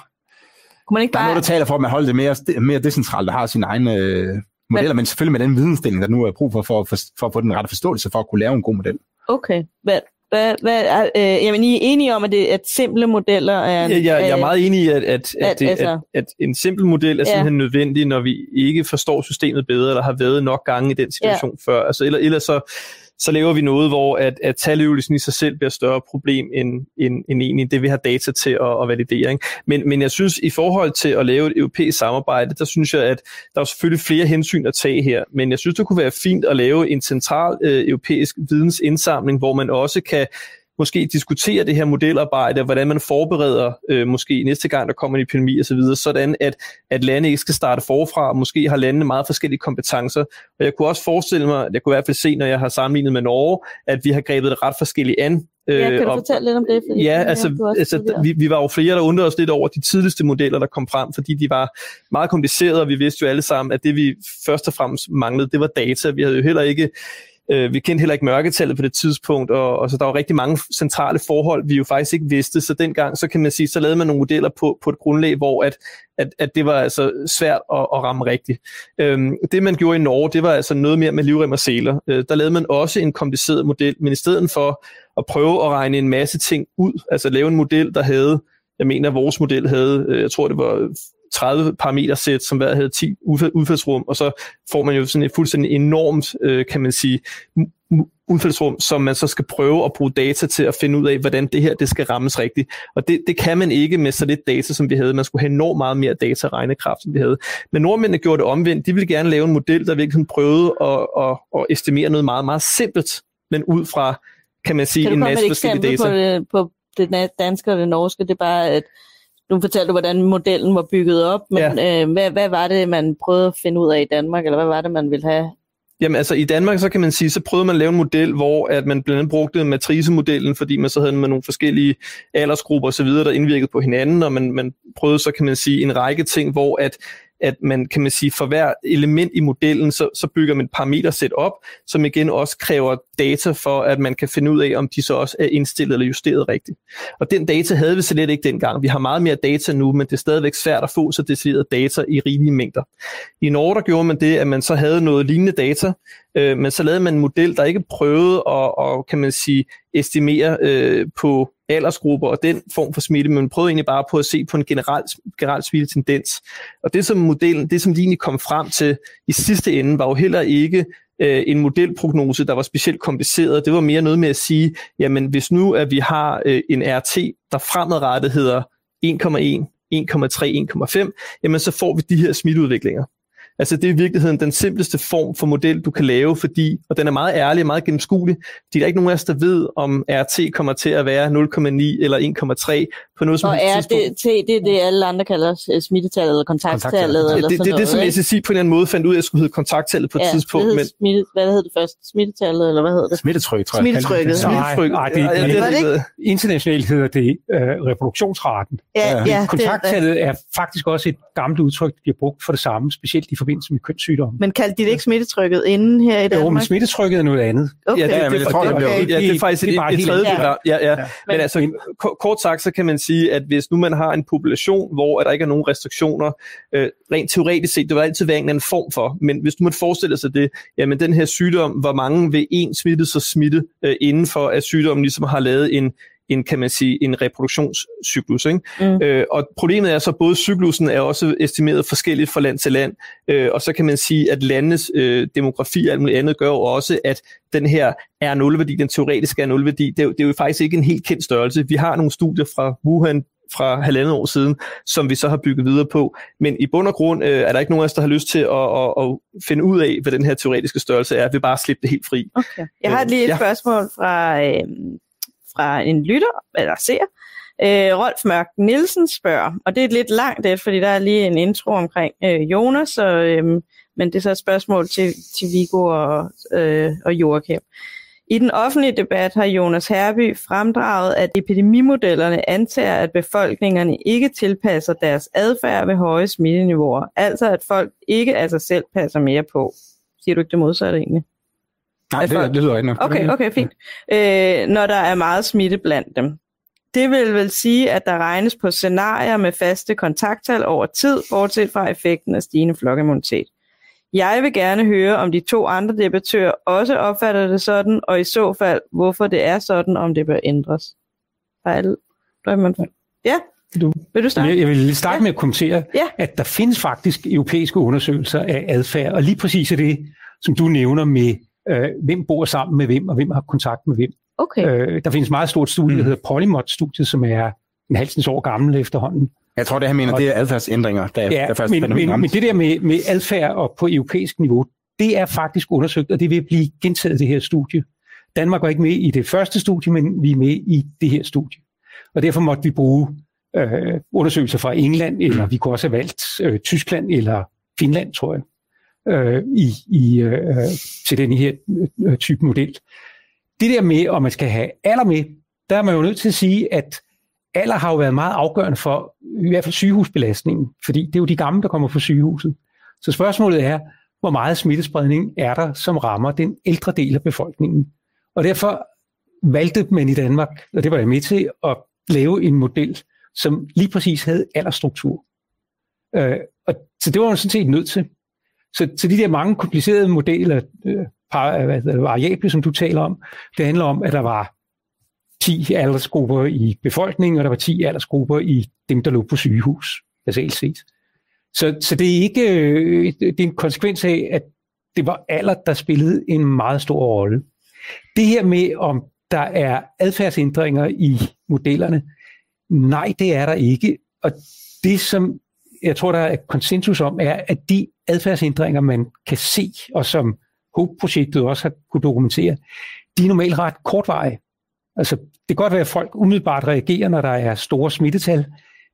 Speaker 1: Kunne man ikke bare... Der er noget, der taler for, at man holder det mere, mere decentralt og har sine egne øh, modeller, men... men selvfølgelig med den vidensdeling, der nu er brug for, for, for, for at få den rette forståelse for at kunne lave en god model.
Speaker 2: Okay, men hvad, hvad, øh, jamen, I er enige om, at, det, at simple modeller er...
Speaker 4: Ja, jeg, jeg er meget enig i, at, at, at, det, altså, at, at en simpel model er ja. simpelthen nødvendig, når vi ikke forstår systemet bedre, eller har været nok gange i den situation ja. før. Altså, eller, ellers så så laver vi noget, hvor at, at taløvelsen i sig selv bliver et større problem end, end, end egentlig det, vi har data til at, at validere. Ikke? Men, men jeg synes, i forhold til at lave et europæisk samarbejde, der synes jeg, at der er selvfølgelig flere hensyn at tage her, men jeg synes, det kunne være fint at lave en central øh, europæisk vidensindsamling, hvor man også kan måske diskutere det her modelarbejde, hvordan man forbereder øh, måske næste gang, der kommer en epidemi osv., så sådan at, at lande ikke skal starte forfra, og måske har landene meget forskellige kompetencer. Og jeg kunne også forestille mig, jeg kunne i hvert fald se, når jeg har sammenlignet med Norge, at vi har grebet det ret forskelligt an.
Speaker 2: Ja, kan du og, fortælle lidt om det?
Speaker 4: Fordi ja, altså, altså vi, vi var jo flere, der undrede os lidt over de tidligste modeller, der kom frem, fordi de var meget komplicerede, og vi vidste jo alle sammen, at det vi først og fremmest manglede, det var data. Vi havde jo heller ikke Øh, vi kendte heller ikke mørketallet på det tidspunkt, og, og så der var rigtig mange centrale forhold, vi jo faktisk ikke vidste, så dengang, så kan man sige, så lavede man nogle modeller på, på et grundlag, hvor at, at, at det var altså svært at, at ramme rigtigt. Øhm, det man gjorde i Norge, det var altså noget mere med livrem og seler. Øh, der lavede man også en kompliceret model, men i stedet for at prøve at regne en masse ting ud, altså lave en model, der havde Jeg mener, at vores model havde, øh, jeg tror det var 30 parametersæt, som hver havde 10 udfaldsrum, og så får man jo sådan et fuldstændig enormt, øh, kan man sige, udfaldsrum, som man så skal prøve at bruge data til at finde ud af, hvordan det her det skal rammes rigtigt. Og det, det kan man ikke med så lidt data, som vi havde. Man skulle have enormt meget mere data regnekraft, som vi havde. Men nordmændene gjorde det omvendt. De ville gerne lave en model, der virkelig prøvede at, at, at estimere noget meget, meget simpelt, men ud fra, kan man sige,
Speaker 2: kan
Speaker 4: en masse forskellige data.
Speaker 2: På det, på det danske og det norske, det er bare, at nu fortalte du, hvordan modellen var bygget op, men ja. øh, hvad, hvad var det, man prøvede at finde ud af i Danmark, eller hvad var det, man ville have
Speaker 4: Jamen altså i Danmark, så kan man sige, så prøvede man at lave en model, hvor at man blandt andet brugte matricemodellen, fordi man så havde med nogle forskellige aldersgrupper osv., der indvirkede på hinanden, og man, man prøvede så, kan man sige, en række ting, hvor at at man kan man sige, for hver element i modellen, så, så bygger man et parametersæt op, som igen også kræver data for, at man kan finde ud af, om de så også er indstillet eller justeret rigtigt. Og den data havde vi slet ikke dengang. Vi har meget mere data nu, men det er stadigvæk svært at få så decideret data i rigelige mængder. I Norge der gjorde man det, at man så havde noget lignende data, øh, men så lavede man en model, der ikke prøvede at, at kan man sige, estimere øh, på aldersgrupper og den form for smitte, men man prøvede egentlig bare på at se på en generel, generel smittetendens. Og det som modellen, det som de egentlig kom frem til i sidste ende, var jo heller ikke øh, en modelprognose, der var specielt kompliceret. Det var mere noget med at sige, jamen hvis nu at vi har øh, en RT, der fremadrettet hedder 1,1, 1,3, 1,5, jamen så får vi de her smitteudviklinger. Altså det er i virkeligheden den simpleste form for model, du kan lave, fordi, og den er meget ærlig og meget gennemskuelig, fordi der er ikke nogen af os, der ved, om RT kommer til at være 0,9 eller 1,3 på noget som
Speaker 2: tidspunkt. Og RT, det er det, alle andre kalder smittetallet eller kontakttallet. Eller
Speaker 4: det,
Speaker 2: det,
Speaker 4: det, det er det, som SSI på en eller anden måde fandt ud af, at skulle hedde kontakttallet på et
Speaker 2: ja,
Speaker 4: tidspunkt.
Speaker 2: Det men... smitte, hvad hed det først? Smittetallet, eller hvad hedder det?
Speaker 1: Smittetryk, tror
Speaker 2: jeg. Smittetrykket.
Speaker 3: Smittetryk. Nej, det, ja, det, det, det, internationalt hedder det uh, reproduktionsraten.
Speaker 2: Ja, ja,
Speaker 3: kontakttallet er faktisk også et gammelt udtryk, der bliver brugt for det samme, specielt i forbindelse med kønssygdomme.
Speaker 2: Men kaldte de det ikke smittetrykket inden her i Danmark?
Speaker 3: Jo, men smittetrykket er noget andet.
Speaker 4: Okay. Ja, det, det, det er faktisk det, det, det, det tredje ja. ja, ja. Men altså, kort sagt, så kan man sige, at hvis nu man har en population, hvor der ikke er nogen restriktioner, øh, rent teoretisk set, det vil altid være en anden form for, men hvis nu man forestiller sig det, jamen den her sygdom, hvor mange vil en smitte så smitte øh, inden for, at sygdommen ligesom har lavet en en, kan man sige, en reproduktionscyklus. Ikke? Mm. Øh, og problemet er så, at både cyklusen er også estimeret forskelligt fra land til land, øh, og så kan man sige, at landenes øh, demografi og alt muligt andet gør jo også, at den her er nulværdi, den teoretiske er nulværdi, det er, det er jo faktisk ikke en helt kendt størrelse. Vi har nogle studier fra Wuhan fra halvandet år siden, som vi så har bygget videre på. Men i bund og grund øh, er der ikke nogen af os, der har lyst til at, at, at finde ud af, hvad den her teoretiske størrelse er. Vi bare slippe det helt fri.
Speaker 2: Okay. Jeg har lige et ja. spørgsmål fra, øh, fra en lytter, eller ser. Øh, Rolf Mørk Nielsen spørger, og det er lidt langt det, fordi der er lige en intro omkring øh, Jonas, og, øh, men det er så et spørgsmål til, til Viggo og, øh, og Joachim. I den offentlige debat har Jonas Herby fremdraget, at epidemimodellerne antager, at befolkningerne ikke tilpasser deres adfærd ved høje smitteniveauer. Altså at folk ikke af sig selv passer mere på. Siger du ikke det modsatte egentlig?
Speaker 1: Nej, det, folk... det lyder ikke nok.
Speaker 2: Okay, okay, fint. Øh, når der er meget smitte blandt dem. Det vil vel sige, at der regnes på scenarier med faste kontakttal over tid, bortset fra effekten af stigende flokimmunitet. Jeg vil gerne høre, om de to andre debattører også opfatter det sådan, og i så fald, hvorfor det er sådan, om det bør ændres. Fejl. Ja, du. Vil du starte?
Speaker 3: Jeg vil starte ja. med at kommentere, ja. at der findes faktisk europæiske undersøgelser af adfærd, og lige præcis det, som du nævner med, øh, hvem bor sammen med hvem, og hvem har kontakt med hvem.
Speaker 2: Okay. Øh,
Speaker 3: der findes et meget stort studie, mm. der hedder Polymod-studiet, som er en halvsens år gammel efterhånden,
Speaker 1: jeg tror, det han mener, det er adfærdsændringer, der,
Speaker 3: ja,
Speaker 1: der faktisk
Speaker 3: men, men, men det der med, med adfærd og på europæisk niveau, det er faktisk undersøgt, og det vil blive gentaget det her studie. Danmark var ikke med i det første studie, men vi er med i det her studie. Og derfor måtte vi bruge øh, undersøgelser fra England, eller vi kunne også have valgt øh, Tyskland eller Finland, tror jeg, øh, i, i, øh, øh til den her øh, øh, type model. Det der med, om man skal have alder med, der er man jo nødt til at sige, at alder har jo været meget afgørende for i hvert fald sygehusbelastningen, fordi det er jo de gamle, der kommer på sygehuset. Så spørgsmålet er, hvor meget smittespredning er der, som rammer den ældre del af befolkningen. Og derfor valgte man i Danmark, og det var jeg med til, at lave en model, som lige præcis havde aldersstruktur. Øh, og, så det var man sådan set nødt til. Så, så de der mange komplicerede modeller, øh, par, øh, hvad, variable, som du taler om, det handler om, at der var 10 aldersgrupper i befolkningen, og der var 10 aldersgrupper i dem, der lå på sygehus, basalt set. Så, så det er ikke øh, det er en konsekvens af, at det var alder, der spillede en meget stor rolle. Det her med, om der er adfærdsændringer i modellerne, nej, det er der ikke. Og det, som jeg tror, der er konsensus om, er, at de adfærdsændringer, man kan se, og som HOPE-projektet også har kunne dokumentere, de er normalt ret kortvarige. Altså, det kan godt være, at folk umiddelbart reagerer, når der er store smittetal,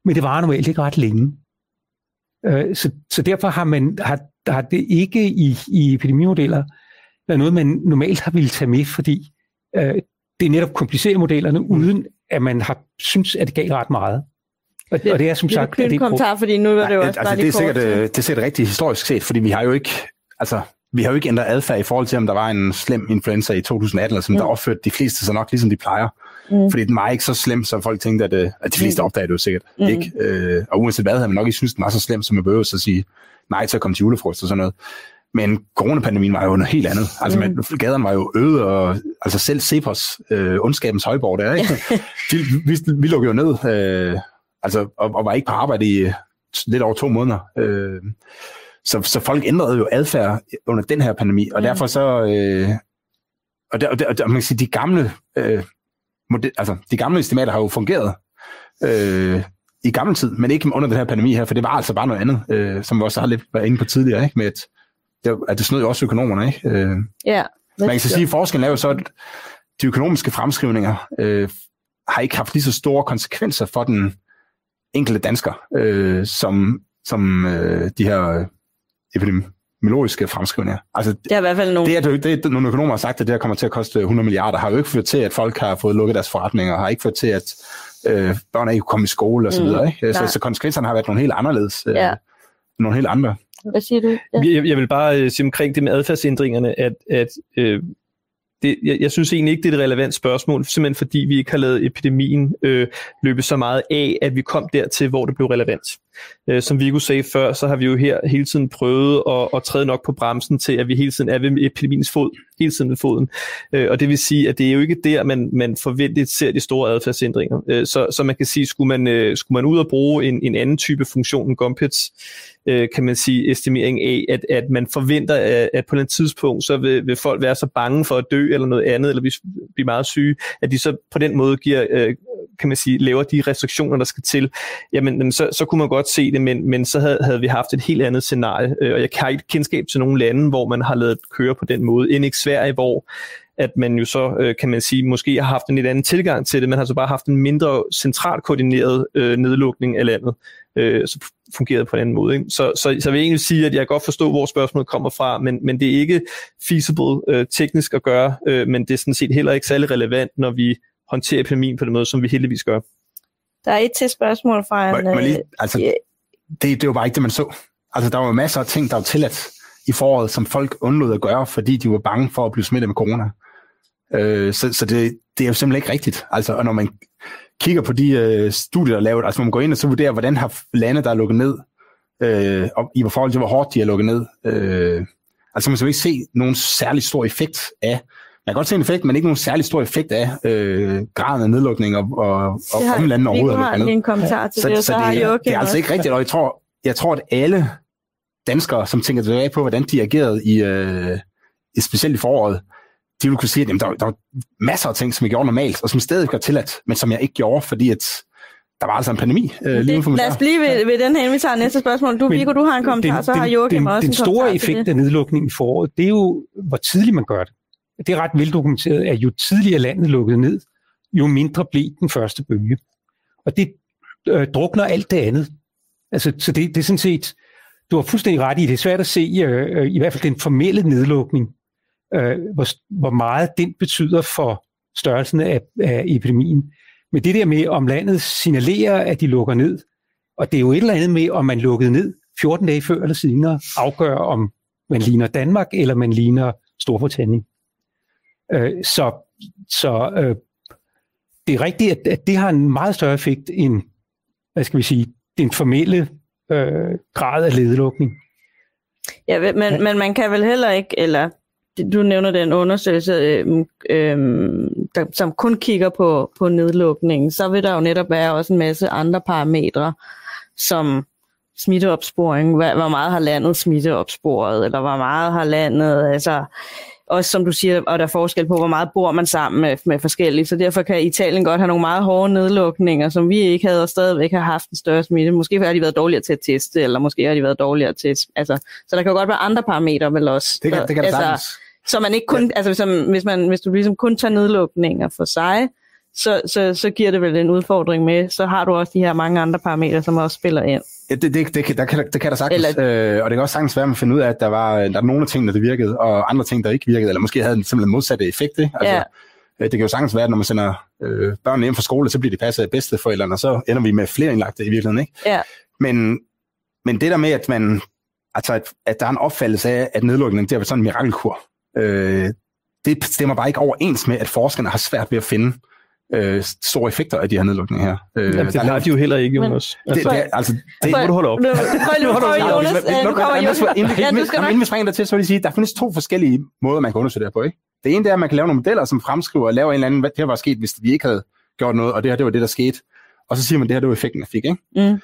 Speaker 3: men det varer normalt ikke ret længe. Øh, så, så derfor har, man, har, har det ikke i, i epidemimodeller været noget, man normalt har ville tage med, fordi øh, det er netop komplicerer modellerne, uden at man har synes, at det gav ret meget. Og,
Speaker 2: det, og det er som sagt... Det er en kommentar, fordi nu var det jo også
Speaker 1: altså, det er sikkert, øh, det er sikkert rigtigt historisk set, fordi vi har jo ikke... Altså, vi har jo ikke ændret adfærd i forhold til, om der var en slem influenza i 2018, som mm. der opførte de fleste så nok, ligesom de plejer. Mm. Fordi den var ikke så slem, som folk tænkte, at, øh, at de fleste mm. opdagede det jo sikkert. Mm. Ikke? Øh, og uanset hvad, havde man nok ikke synes, den var så slem, som man behøver at sige nej til at komme til julefrost og sådan noget. Men coronapandemien var jo noget helt andet. Altså, mm. man, gaderne var jo øde, og altså selv Cepos, øh, ondskabens højborg der, ikke? vi, vi, vi lukkede jo ned, øh, altså, og, og var ikke på arbejde i lidt over to måneder. Øh, så, så folk ændrede jo adfærd under den her pandemi, og mm. derfor så... Øh, og, der, og, der, og man kan sige, de gamle, øh, model, altså, de gamle estimater har jo fungeret øh, i gammel tid, men ikke under den her pandemi her, for det var altså bare noget andet, øh, som vi også har lidt været inde på tidligere, ikke? med at, det, at det snød jo også økonomerne. Ikke? Øh,
Speaker 2: ja.
Speaker 1: Man kan så sige, at forskellen er jo så, at de økonomiske fremskrivninger øh, har ikke haft lige så store konsekvenser for den enkelte dansker, øh, som, som øh, de her epidemiologiske fremskrivninger. Altså,
Speaker 2: det er i hvert fald nogle...
Speaker 1: Det, er, det, er, nogle økonomer har sagt, at det her kommer til at koste 100 milliarder, har jo ikke ført til, at folk har fået lukket deres forretninger, har ikke ført til, at øh, børn ikke kunne komme i skole osv. Mm, ikke? Så, så konsekvenserne har været nogle helt anderledes. Øh, ja. Nogle helt andre.
Speaker 2: Hvad siger du?
Speaker 4: Ja. Jeg, jeg vil bare øh, sige omkring det med adfærdsændringerne, at, at øh, det, jeg, jeg synes egentlig ikke, det er et relevant spørgsmål, simpelthen fordi vi ikke har lavet epidemien øh, løbe så meget af, at vi kom dertil, hvor det blev relevant. Øh, som Viggo sagde før, så har vi jo her hele tiden prøvet at, at træde nok på bremsen til, at vi hele tiden er ved epidemiens fod, hele tiden ved foden. Øh, og det vil sige, at det er jo ikke der, man, man forventet ser de store adfærdsændringer. Øh, så, så man kan sige, skulle man, øh, skulle man ud og bruge en, en anden type funktion end Gumpets, øh, kan man sige, estimering af, at, at man forventer, at, at på et tidspunkt, så vil, vil folk være så bange for at dø eller noget andet, eller blive meget syge, at de så på den måde giver, øh, kan man sige, laver de restriktioner, der skal til, jamen så, så kunne man godt se det, men, men så havde, havde vi haft et helt andet scenarie, øh, og jeg har ikke kendskab til nogle lande, hvor man har lavet køre på den måde, end ikke Sverige, hvor at man jo så, øh, kan man sige, måske har haft en lidt anden tilgang til det, man har så bare haft en mindre centralt koordineret øh, nedlukning af landet, øh, så fungerede på en anden måde. Ikke? Så, så, så jeg egentlig sige, at jeg godt forstår, hvor spørgsmålet kommer fra, men, men det er ikke feasible øh, teknisk at gøre, øh, men det er sådan set heller ikke særlig relevant, når vi håndterer epidemien på den måde, som vi heldigvis gør.
Speaker 2: Der er et til spørgsmål fra en...
Speaker 1: Men, lige, øh, altså, yeah. det, det var bare ikke det, man så. Altså, der var jo masser af ting, der var tilladt i foråret, som folk undlod at gøre, fordi de var bange for at blive smittet med corona. Øh, så så det, det er jo simpelthen ikke rigtigt. Altså, og når man kigger på de øh, studier, der er lavet, altså når man går ind og så vurderer, hvordan har lande, der er lukket ned, øh, og i forhold til, hvor hårdt de er lukket ned, øh, altså man kan ikke se nogen særlig stor effekt af kan godt se en effekt, men ikke nogen særlig stor effekt af øh, graden af nedlukning og, og, og omlandene overhovedet.
Speaker 2: Vi har en kommentar til så, det, så, så det,
Speaker 1: det, det er altså ikke rigtigt, og jeg tror, jeg tror, at alle danskere, som tænker tilbage på, hvordan de agerede i, øh, specielt i foråret, de ville kunne sige, at jamen, der, der var masser af ting, som jeg gjorde normalt, og som stadig var tilladt, men som jeg ikke gjorde, fordi at der var altså en pandemi. Øh,
Speaker 2: lige det, lad os blive ved, ved den her, vi tager næste spørgsmål. Du, Viggo, du har en kommentar, den, så har Joachim den, også
Speaker 3: den en store effekt af nedlukningen i foråret, det er jo, hvor tidligt man gør det. Det er ret veldokumenteret, at jo tidligere landet lukkede ned, jo mindre blev den første bølge. Og det øh, drukner alt det andet. Altså, så det, det er sådan set, du har fuldstændig ret i, det er svært at se, øh, øh i hvert fald den formelle nedlukning, øh, hvor, hvor meget den betyder for størrelsen af, af epidemien. Men det der med, om landet signalerer, at de lukker ned, og det er jo et eller andet med, om man lukkede ned 14 dage før eller senere, afgør, om man ligner Danmark, eller man ligner Storbritannien. Øh, så så øh, det er rigtigt, at, at det har en meget større effekt end, hvad skal vi sige, den formelle øh, grad af ledelukning.
Speaker 2: Ja, men, men man kan vel heller ikke, eller du nævner den undersøgelse, øh, øh, der, som kun kigger på, på nedlukningen, så vil der jo netop være også en masse andre parametre, som smitteopsporing, hvor meget har landet smitteopsporet, eller hvor meget har landet, altså også som du siger, og der er forskel på, hvor meget bor man sammen med, med forskellige, så derfor kan Italien godt have nogle meget hårde nedlukninger, som vi ikke havde, og stadigvæk har haft en større smitte. Måske har de været dårligere til at teste, eller måske har de været dårligere til, altså, så der kan godt være andre parametre vel også.
Speaker 1: Det kan, det kan
Speaker 2: altså, så man ikke kun, ja. altså som, hvis, man, hvis du ligesom kun tager nedlukninger for sig, så, så, så giver det vel en udfordring med, så har du også de her mange andre parametre, som også spiller ind.
Speaker 1: Ja, det, det, det, der kan, det kan der sagtens, eller, øh, og det kan også sagtens være, at man finder ud af, at der var der er nogle af tingene, der virkede, og andre ting, der ikke virkede, eller måske havde en simpelthen modsatte effekt. Ikke? Altså, ja. Øh, det kan jo sagtens være, at når man sender øh, børnene hjem fra skole, så bliver de passet af bedsteforældrene, og så ender vi med flere indlagte i virkeligheden. Ikke?
Speaker 2: Ja.
Speaker 1: Men, men det der med, at man altså, at, at der er en opfattelse af, at nedlukningen det er sådan en mirakelkur, øh, det stemmer bare ikke overens med, at forskerne har svært ved at finde øh, store effekter af de her nedlukninger her.
Speaker 4: Øh, Jamen, det har de jo heller ikke, Jonas.
Speaker 1: Men, altså, det, det, altså, det,
Speaker 4: må du holde op. Nu,
Speaker 2: kommer Jonas.
Speaker 1: Inden vi springer der til, så vil jeg sige, at der findes to forskellige måder, man kan undersøge det her på. Ikke? Det ene det er, at man kan lave nogle modeller, som fremskriver og laver en eller anden, hvad det her var sket, hvis vi ikke havde gjort noget, og det her det var det, der skete. Og så siger man, at det her det var effekten, jeg fik. Ikke? Mm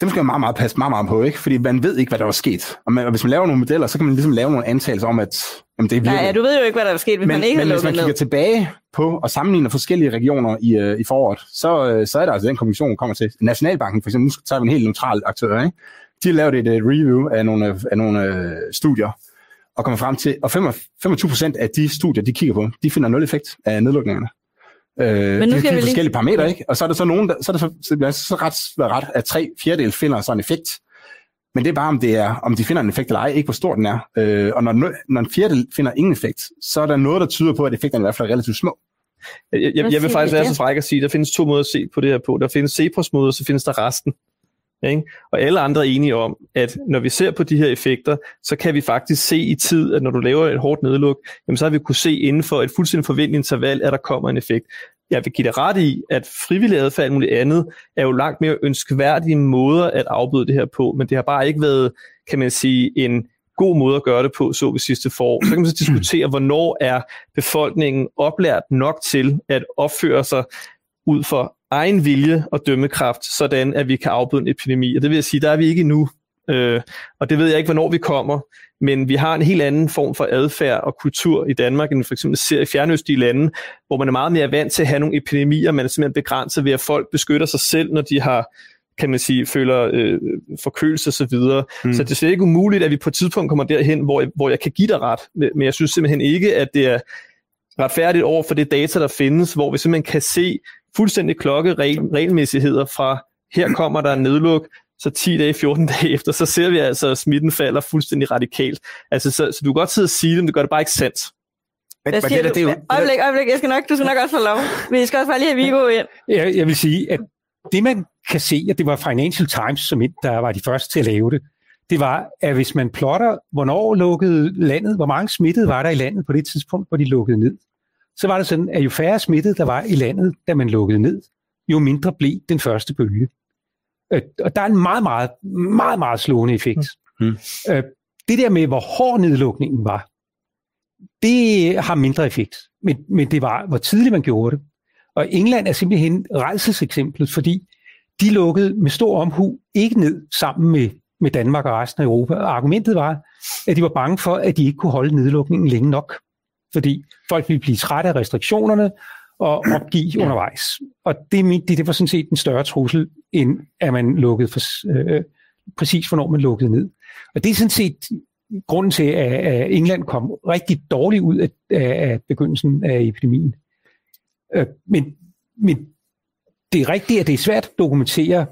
Speaker 1: dem skal man meget, meget passe meget, meget på, ikke? Fordi man ved ikke, hvad der var sket. Og, man, og hvis man laver nogle modeller, så kan man ligesom lave nogle antagelser om, at jamen, det
Speaker 2: virker. Nej, ja, du ved jo ikke, hvad der var sket, hvis
Speaker 1: men,
Speaker 2: man ikke
Speaker 1: men hvis man kigger ned. tilbage på og sammenligner forskellige regioner i, uh, i foråret, så, uh, så er der altså den kommission, kommer til. Nationalbanken for eksempel, nu tager vi en helt neutral aktør, ikke? De har lavet et, et review af nogle, af nogle uh, studier, og kommer frem til, og 25 procent af de studier, de kigger på, de finder nul effekt af nedlukningerne. Øh, Men nu skal vi forskellige lige... parametre, ikke? Og så er der så nogen, der, så er det så, så, så, så ret, ret, at tre fjerdedel finder sådan en effekt. Men det er bare, om, det er, om de finder en effekt eller ej, ikke hvor stor den er. Øh, og når, når en fjerdedel finder ingen effekt, så er der noget, der tyder på, at effekterne i hvert fald er relativt små.
Speaker 4: Jeg, jeg, jeg vil faktisk være så fræk at sige, at der findes to måder at se på det her på. Der findes Cepos-måder, og så findes der resten. Ikke? Og alle andre er enige om, at når vi ser på de her effekter, så kan vi faktisk se i tid, at når du laver et hårdt nedluk, jamen så har vi kunne se inden for et fuldstændig forventeligt interval, at der kommer en effekt. Jeg vil give dig ret i, at frivillig adfærd og muligt andet er jo langt mere ønskværdige måder at afbøde det her på, men det har bare ikke været, kan man sige, en god måde at gøre det på, så vi sidste forår. Så kan man så diskutere, hvornår er befolkningen oplært nok til at opføre sig ud for egen vilje og dømmekraft, sådan at vi kan afbøde en epidemi. Og det vil jeg sige, der er vi ikke endnu. Øh, og det ved jeg ikke, hvornår vi kommer. Men vi har en helt anden form for adfærd og kultur i Danmark, end for eksempel ser i fjernøstlige lande, hvor man er meget mere vant til at have nogle epidemier, man er simpelthen begrænset ved, at folk beskytter sig selv, når de har kan man sige, føler øh, forkølelse osv. Så, mm. så det er slet ikke umuligt, at vi på et tidspunkt kommer derhen, hvor, hvor jeg kan give dig ret. Men jeg synes simpelthen ikke, at det er retfærdigt over for det data, der findes, hvor vi simpelthen kan se fuldstændig klokke regelmæssigheder fra, her kommer der en nedluk, så 10 dage, 14 dage efter, så ser vi altså, at smitten falder fuldstændig radikalt. Altså, så, så du kan godt sidde og sige det, men det gør det bare ikke sandt.
Speaker 2: Hvad siger det, det, det, det, øjeblik, øjeblik, jeg skal nok, du skal nok også få lov. Vi skal også bare lige have Viggo ind.
Speaker 3: Jeg, jeg vil sige, at det man kan se, at det var Financial Times, som der var de første til at lave det, det var, at hvis man plotter, hvornår lukkede landet, hvor mange smittede var der i landet på det tidspunkt, hvor de lukkede ned, så var det sådan, at jo færre smittede der var i landet, da man lukkede ned, jo mindre blev den første bølge. Øh, og der er en meget, meget, meget, meget slående effekt. Mm. Øh, det der med, hvor hård nedlukningen var, det har mindre effekt. Men, men det var, hvor tidligt man gjorde det. Og England er simpelthen rejselseksemplet, fordi de lukkede med stor omhu ikke ned sammen med, med Danmark og resten af Europa. Og argumentet var, at de var bange for, at de ikke kunne holde nedlukningen længe nok. Fordi folk ville blive trætte af restriktionerne, og opgive undervejs. Og det, det, det var sådan set en større trussel, end at man lukkede for, øh, præcis hvornår man lukkede ned. Og det er sådan set grunden til, at England kom rigtig dårligt ud af, af begyndelsen af epidemien. Øh, men, men det er rigtigt, at det er svært at dokumentere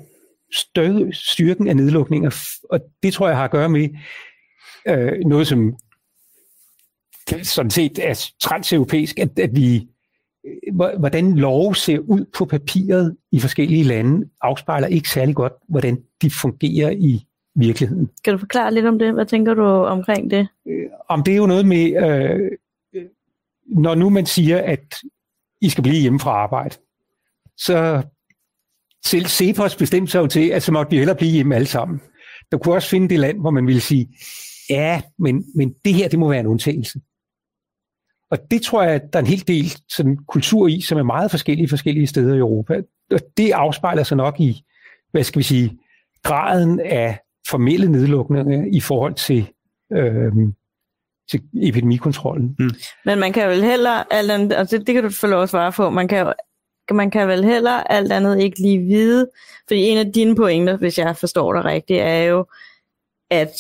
Speaker 3: styrken af nedlukninger, og det tror jeg har at gøre med øh, noget, som sådan set er transeuropæisk, at, at vi hvordan lov ser ud på papiret i forskellige lande, afspejler ikke særlig godt, hvordan de fungerer i virkeligheden.
Speaker 2: Kan du forklare lidt om det? Hvad tænker du omkring det?
Speaker 3: Øh, om det er jo noget med, øh, når nu man siger, at I skal blive hjemme fra arbejde, så selv Cepos bestemte sig jo til, at så måtte vi hellere blive hjemme alle sammen. Der kunne også finde det land, hvor man ville sige, Ja, men, men det her, det må være en undtagelse. Og det tror jeg, at der er en hel del sådan, kultur i, som er meget forskellige forskellige steder i Europa. Og det afspejler sig nok i, hvad skal vi sige, graden af formelle nedlukninger i forhold til, øhm, til epidemikontrollen. Mm.
Speaker 2: Men man kan vel heller, alt andet, altså det kan du få lov at svare på, man kan, man kan vel heller alt andet ikke lige vide, fordi en af dine pointer, hvis jeg forstår dig rigtigt, er jo, at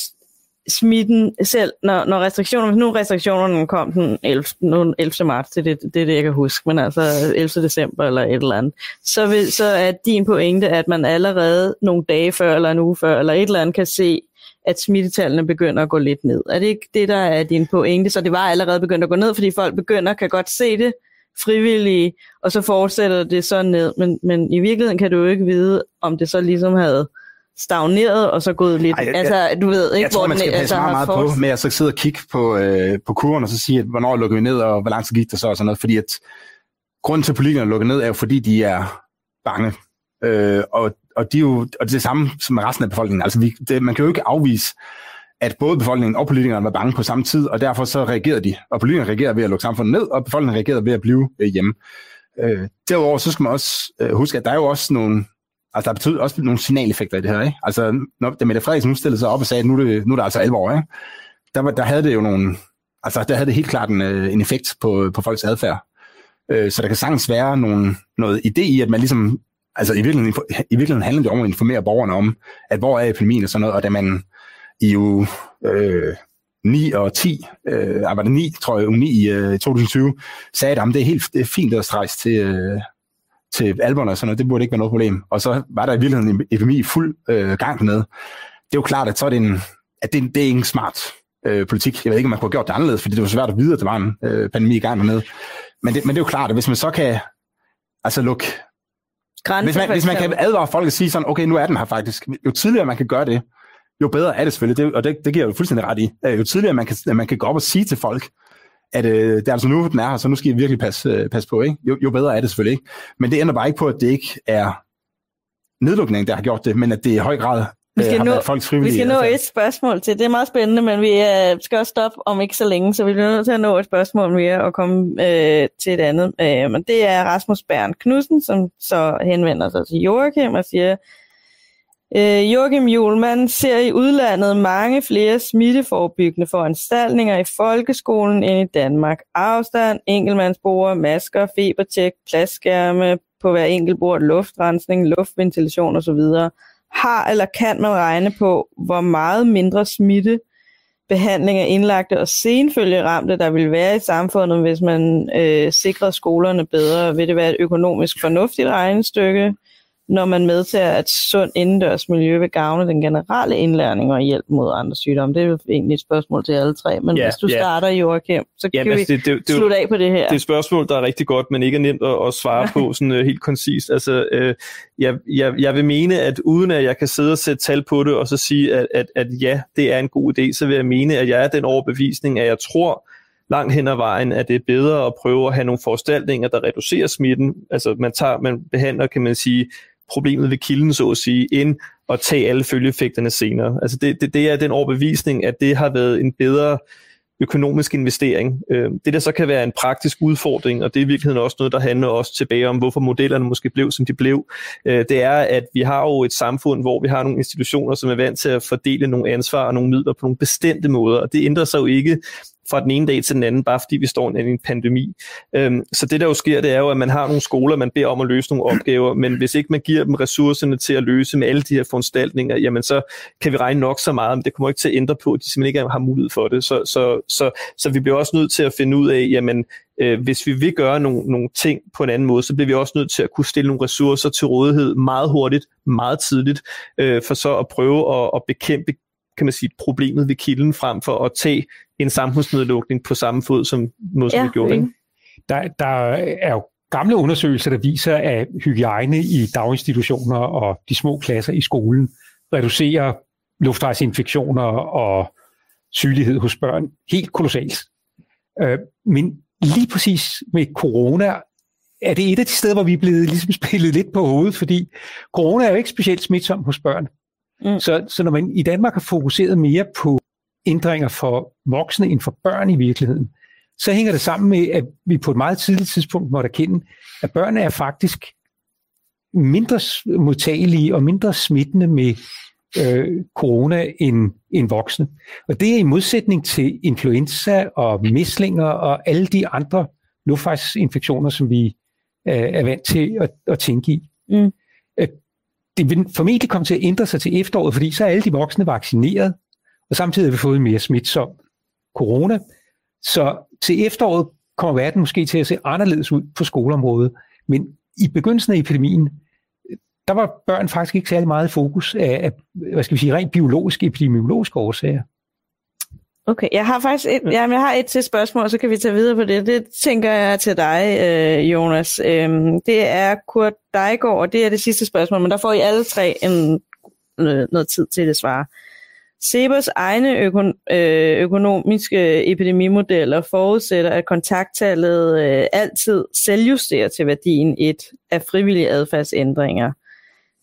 Speaker 2: smitten selv, når, når restriktionerne, hvis nu restriktionerne kom den 11, nu 11. marts, det, det, det er det, jeg kan huske, men altså 11. december eller et eller andet, så, vil, så er din pointe, at man allerede nogle dage før, eller en uge før, eller et eller andet kan se, at smittetallene begynder at gå lidt ned. Er det ikke det, der er din pointe? Så det var allerede begyndt at gå ned, fordi folk begynder, kan godt se det frivillige, og så fortsætter det så ned. Men, men i virkeligheden kan du jo ikke vide, om det så ligesom havde stagneret og så gået lidt. Ej, jeg, altså, du ved ikke,
Speaker 1: jeg tror, hvor man skal passe altså, meget, meget på med at så sidde og kigge på, øh, på kurven og så sige, at, hvornår lukker vi ned, og hvor lang tid gik det så og sådan noget. Fordi at grunden til, at politikerne lukker ned, er jo fordi, de er bange. Øh, og, og, de er jo, og det er det samme som resten af befolkningen. Altså, vi, det, man kan jo ikke afvise, at både befolkningen og politikerne var bange på samme tid, og derfor så reagerede de. Og politikerne reagerede ved at lukke samfundet ned, og befolkningen reagerede ved at blive øh, hjemme. Øh, derudover så skal man også øh, huske, at der er jo også nogle Altså, der betyder også nogle signaleffekter i det her, ikke? Altså, når da Mette Frederiksen nu stillede sig op og sagde, at nu er det, nu er det altså alvor, ikke? Der, var, der havde det jo nogle... Altså, der havde det helt klart en, øh, en effekt på, på folks adfærd. Øh, så der kan sagtens være nogle, noget idé i, at man ligesom... Altså, i virkeligheden, i virkeligheden handler det om at informere borgerne om, at hvor er epidemien og sådan noget, og da man i uge øh, 9 og 10, øh, var det 9, tror jeg, uge 9 i øh, 2020, sagde, at det er helt det er fint at strejse til, øh, til alberne og sådan noget, det burde ikke være noget problem. Og så var der i virkeligheden en epidemi fuld øh, gang med. Det er jo klart, at så er det en, at det, det er ikke smart øh, politik. Jeg ved ikke, om man kunne have gjort det anderledes, fordi det var svært at vide, at der var en øh, pandemi i gang med. Men det, men det er jo klart, at hvis man så kan altså lukke Grænse, hvis, man, hvis man kan advare folk og sige sådan, okay, nu er den her faktisk. Jo tidligere man kan gøre det, jo bedre er det selvfølgelig, det, og det, det giver jeg jo fuldstændig ret i. Øh, jo tidligere man kan, man kan gå op og sige til folk, at øh, det er altså nu, den er her, så nu skal I virkelig passe, øh, passe på. Ikke? Jo, jo bedre er det selvfølgelig ikke. Men det ændrer bare ikke på, at det ikke er nedlukningen, der har gjort det, men at det i høj grad
Speaker 2: vi skal, øh, nå, folks vi skal nå et spørgsmål til. Det er meget spændende, men vi øh, skal også stoppe om ikke så længe, så vi bliver nødt til at nå et spørgsmål mere og komme øh, til et andet. Øh, men det er Rasmus Bern Knudsen, som så henvender sig til Joachim og siger, Øh, Joachim Julemand ser i udlandet mange flere smitteforebyggende foranstaltninger i folkeskolen end i Danmark. Afstand, enkeltmandsbord, masker, febertjek, pladsskærme på hver enkelt bord, luftrensning, luftventilation osv. Har eller kan man regne på, hvor meget mindre smitte behandling af indlagte og senfølgeramte, der vil være i samfundet, hvis man øh, sikrer skolerne bedre? Vil det være et økonomisk fornuftigt regnestykke? Når man medtager, at sund indendørs miljø vil gavne den generelle indlæring og hjælp mod andre sygdomme. Det er jo egentlig et spørgsmål til alle tre, men ja, hvis du ja. starter, Joachim, så kan ja, vi det, det, det, slutte af på det her.
Speaker 4: Det er et spørgsmål, der er rigtig godt, men ikke er nemt at, at svare på sådan uh, helt koncist. Altså, uh, jeg, jeg, jeg vil mene, at uden at jeg kan sidde og sætte tal på det, og så sige, at, at, at ja, det er en god idé, så vil jeg mene, at jeg er den overbevisning, at jeg tror, langt hen ad vejen, at det er bedre at prøve at have nogle foranstaltninger, der reducerer smitten. Altså man, tager, man behandler, kan man sige, problemet ved kilden, så at sige, end at tage alle følgeeffekterne senere. Altså det, det, det er den overbevisning, at det har været en bedre økonomisk investering. Øh, det der så kan være en praktisk udfordring, og det er i virkeligheden også noget, der handler også tilbage om, hvorfor modellerne måske blev, som de blev, øh, det er, at vi har jo et samfund, hvor vi har nogle institutioner, som er vant til at fordele nogle ansvar og nogle midler på nogle bestemte måder, og det ændrer sig jo ikke fra den ene dag til den anden, bare fordi vi står i en pandemi. Øhm, så det der jo sker, det er jo, at man har nogle skoler, man beder om at løse nogle opgaver, men hvis ikke man giver dem ressourcerne til at løse med alle de her foranstaltninger, jamen så kan vi regne nok så meget, men det kommer ikke til at ændre på, at de simpelthen ikke har mulighed for det. Så, så, så, så vi bliver også nødt til at finde ud af, jamen øh, hvis vi vil gøre nogle, nogle ting på en anden måde, så bliver vi også nødt til at kunne stille nogle ressourcer til rådighed meget hurtigt, meget tidligt, øh, for så at prøve at, at bekæmpe kan man sige, problemet ved kilden, frem for at tage en samfundsnedlukning på samme fod, som noget, som ja, vi gjorde. Ikke?
Speaker 3: Der, der er jo gamle undersøgelser, der viser, at hygiejne i daginstitutioner og de små klasser i skolen reducerer luftvejsinfektioner og sygelighed hos børn helt kolossalt. Øh, men lige præcis med corona er det et af de steder, hvor vi er blevet ligesom spillet lidt på hovedet, fordi corona er jo ikke specielt smitsom hos børn. Mm. Så, så når man i Danmark har fokuseret mere på ændringer for voksne end for børn i virkeligheden, så hænger det sammen med, at vi på et meget tidligt tidspunkt måtte erkende, at børn er faktisk mindre modtagelige og mindre smittende med øh, corona end, end voksne. Og det er i modsætning til influenza og mislinger og alle de andre luftvejsinfektioner, som vi øh, er vant til at, at tænke i. Mm. Det vil formentlig komme til at ændre sig til efteråret, fordi så er alle de voksne vaccineret, og samtidig har vi fået mere smitsom corona. Så til efteråret kommer verden måske til at se anderledes ud på skoleområdet. Men i begyndelsen af epidemien, der var børn faktisk ikke særlig meget i fokus af, af hvad skal vi sige, rent biologiske, epidemiologiske årsager.
Speaker 2: Okay, jeg har faktisk et, jamen, jeg har et til spørgsmål, så kan vi tage videre på det. Det tænker jeg til dig, øh, Jonas. Øhm, det er Kurt Dejgaard, og det er det sidste spørgsmål, men der får I alle tre en, noget tid til det svare. Sebers egne øko- øh, økonomiske epidemimodeller forudsætter, at kontakttallet øh, altid selvjusterer til værdien 1 af frivillige adfærdsændringer –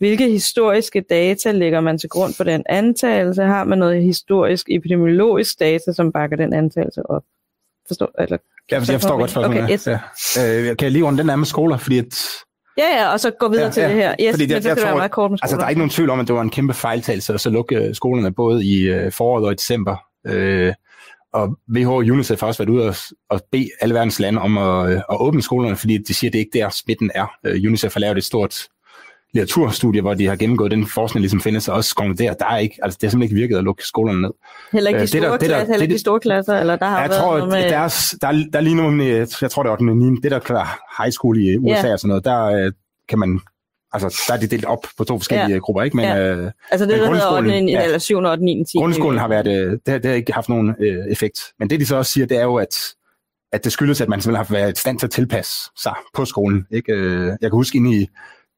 Speaker 2: hvilke historiske data lægger man til grund for den antagelse? Har man noget historisk epidemiologisk data, som bakker den antagelse op? Forstår, eller,
Speaker 1: ja, jeg forstår godt spørgsmålet. Okay, ja. øh, kan jeg lige runde den der med skoler, fordi at
Speaker 2: Ja, ja, og så gå videre ja, til ja, det her. Yes, fordi det, men så jeg,
Speaker 1: tror, være meget kort med Altså, der er ikke nogen tvivl om, at det var en kæmpe fejltagelse at så lukke øh, skolerne både i øh, foråret og i december. Øh, og WHO og UNICEF har også været ude og, og bede alle verdens lande om at, øh, at åbne skolerne, fordi de siger, at det ikke der smitten er. Øh, UNICEF har lavet et stort litteraturstudier, hvor de har gennemgået den forskning, ligesom findes, og også konkluderer, der er ikke, altså det har simpelthen ikke virket at lukke skolerne ned.
Speaker 2: Heller ikke de store, øh, det der, klasser, det der, ikke de store klasser, eller der har
Speaker 1: jeg
Speaker 2: været
Speaker 1: tror, noget med... Der er, der, der er lige nu, jeg tror det er 8. 9. det der klar high school i USA yeah. og sådan noget, der øh, kan man Altså, der er de delt op på to forskellige ja. grupper, ikke? Men,
Speaker 2: ja. øh, altså det, der hedder 8. Ja. eller 7. 8. 9. 10.
Speaker 1: Grundskolen har været, øh, det, det har ikke haft nogen øh, effekt. Men det de så også siger, det er jo, at, at det skyldes, at man simpelthen har været i stand til at tilpasse sig på skolen. Ikke? Øh, jeg kan huske inde i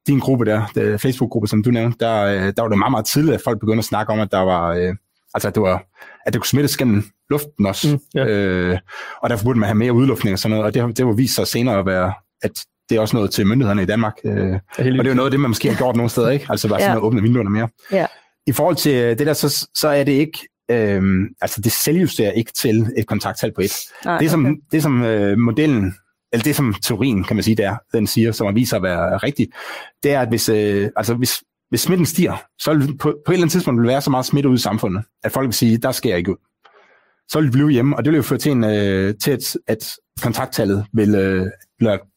Speaker 1: din gruppe der, der Facebook-gruppe, som du nævnte, der, øh, der var det meget, meget tidligt, at folk begyndte at snakke om, at der var, øh, altså at det var, at det kunne smittes gennem luften også. Mm, ja. øh, og derfor burde man have mere udluftning og sådan noget, og det, det var vist sig senere at være, at det er også noget til myndighederne i Danmark. Øh, og det er jo noget af det, man måske har gjort nogle steder, ikke? Altså bare sådan ja. at åbne vinduerne mere. Ja. I forhold til øh, det der, så, så er det ikke, øh, altså det selvjusterer ikke til et kontakttal på et. Nej, det, som, okay. det som øh, modellen eller det som teorien, kan man sige, der, den siger, som man viser at være rigtig, det er, at hvis, øh, altså hvis, hvis smitten stiger, så vil på, på et eller andet tidspunkt vil være så meget smitte ud i samfundet, at folk vil sige, der skal jeg ikke ud. Så vil de blive hjemme, og det vil jo føre til, en, øh, til at, at kontakttallet vil øh,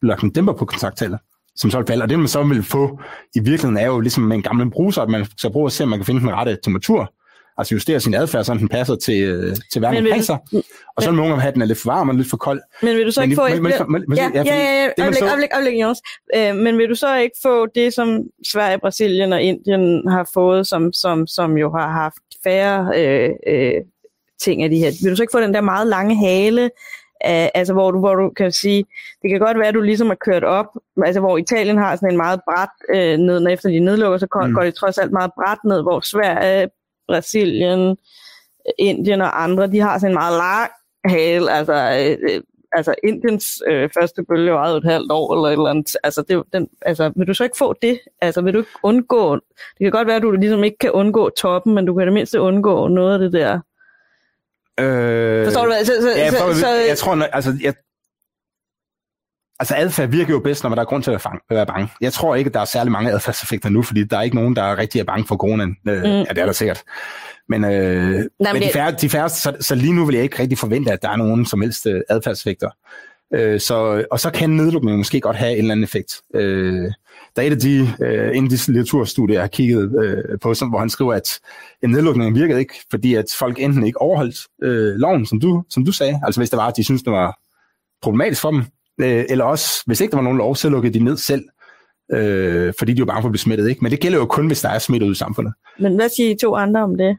Speaker 1: lagt en dæmper på kontakttallet, som så vil falde. Og det, man så vil få i virkeligheden, er jo ligesom med en gammel bruser, at man skal prøve at se, om man kan finde den rette temperatur, altså justere sin adfærd, så den passer til, øh, til verden omkring sig. Og så vil nogle have den er lidt for varm og lidt for kold.
Speaker 2: Men vil du så ikke få... ja, ja, ja, øjeblik, øjeblik, Jonas. Øh, men vil du så ikke få det, som Sverige, Brasilien og Indien har fået, som, som, som jo har haft færre øh, øh, ting af de her? Vil du så ikke få den der meget lange hale, Uh, altså hvor du, hvor du kan sige, det kan godt være, at du ligesom er kørt op, altså hvor Italien har sådan en meget bræt øh, ned, når efter de nedlukker, så går, mm. går det trods alt meget bræt ned, hvor Sverige, Brasilien, Indien og andre, de har sådan en meget lang hale, altså, øh, altså Indiens øh, første bølge var et halvt år eller et eller andet. Altså, det, den, altså, vil du så ikke få det? Altså, vil du ikke undgå... Det kan godt være, at du ligesom ikke kan undgå toppen, men du kan det mindste undgå noget af det der.
Speaker 1: Øh,
Speaker 2: Forstår du hvad? Så, så,
Speaker 1: ja,
Speaker 2: så,
Speaker 1: så, jeg tror, altså, jeg, Altså adfærd virker jo bedst, når der er grund til at være bange. Jeg tror ikke, at der er særlig mange adfærdseffekter nu, fordi der er ikke nogen, der er rigtig er bange for coronaen. Øh, mm. Ja, det er der sikkert. Men, øh, Nej, men, men de, færre, de færreste, så, så lige nu vil jeg ikke rigtig forvente, at der er nogen som helst øh, adfærdseffekter. Øh, så, og så kan nedlukningen måske godt have en eller anden effekt. Øh, der er et af de, øh, en af de litteraturstudier, jeg har kigget øh, på, som, hvor han skriver, at en nedlukning virkede ikke, fordi at folk enten ikke overholdt øh, loven, som du, som du sagde, altså hvis det var, at de synes det var problematisk for dem, øh, eller også, hvis ikke der var nogen lov, så lukkede de ned selv, øh, fordi de var bange for at blive smittet. Ikke? Men det gælder jo kun, hvis der er smittet ud i samfundet.
Speaker 2: Men hvad siger I to andre om det?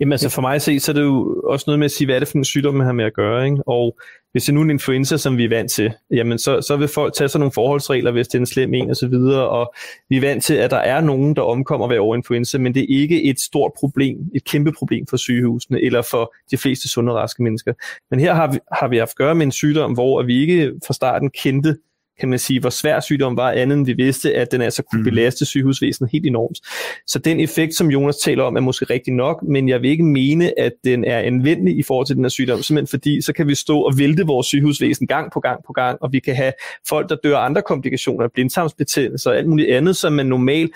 Speaker 4: Jamen altså for mig at se, så er det jo også noget med at sige, hvad er det for en sygdom, man har med at gøre. Ikke? Og hvis det nu er en influenza, som vi er vant til, jamen så, så vil folk tage sig nogle forholdsregler, hvis det er en slem en osv., og, og vi er vant til, at der er nogen, der omkommer ved over influenza, men det er ikke et stort problem, et kæmpe problem for sygehusene eller for de fleste sunde og raske mennesker. Men her har vi, har vi haft at gøre med en sygdom, hvor vi ikke fra starten kendte kan man sige, hvor svær sygdom var, andet end vi vidste, at den altså kunne mm. belaste sygehusvæsenet helt enormt. Så den effekt, som Jonas taler om, er måske rigtig nok, men jeg vil ikke mene, at den er anvendelig i forhold til den her sygdom, simpelthen fordi, så kan vi stå og vælte vores sygehusvæsen gang på gang på gang, og vi kan have folk, der dør af andre komplikationer, blindtarmsbetændelse og alt muligt andet, som man normalt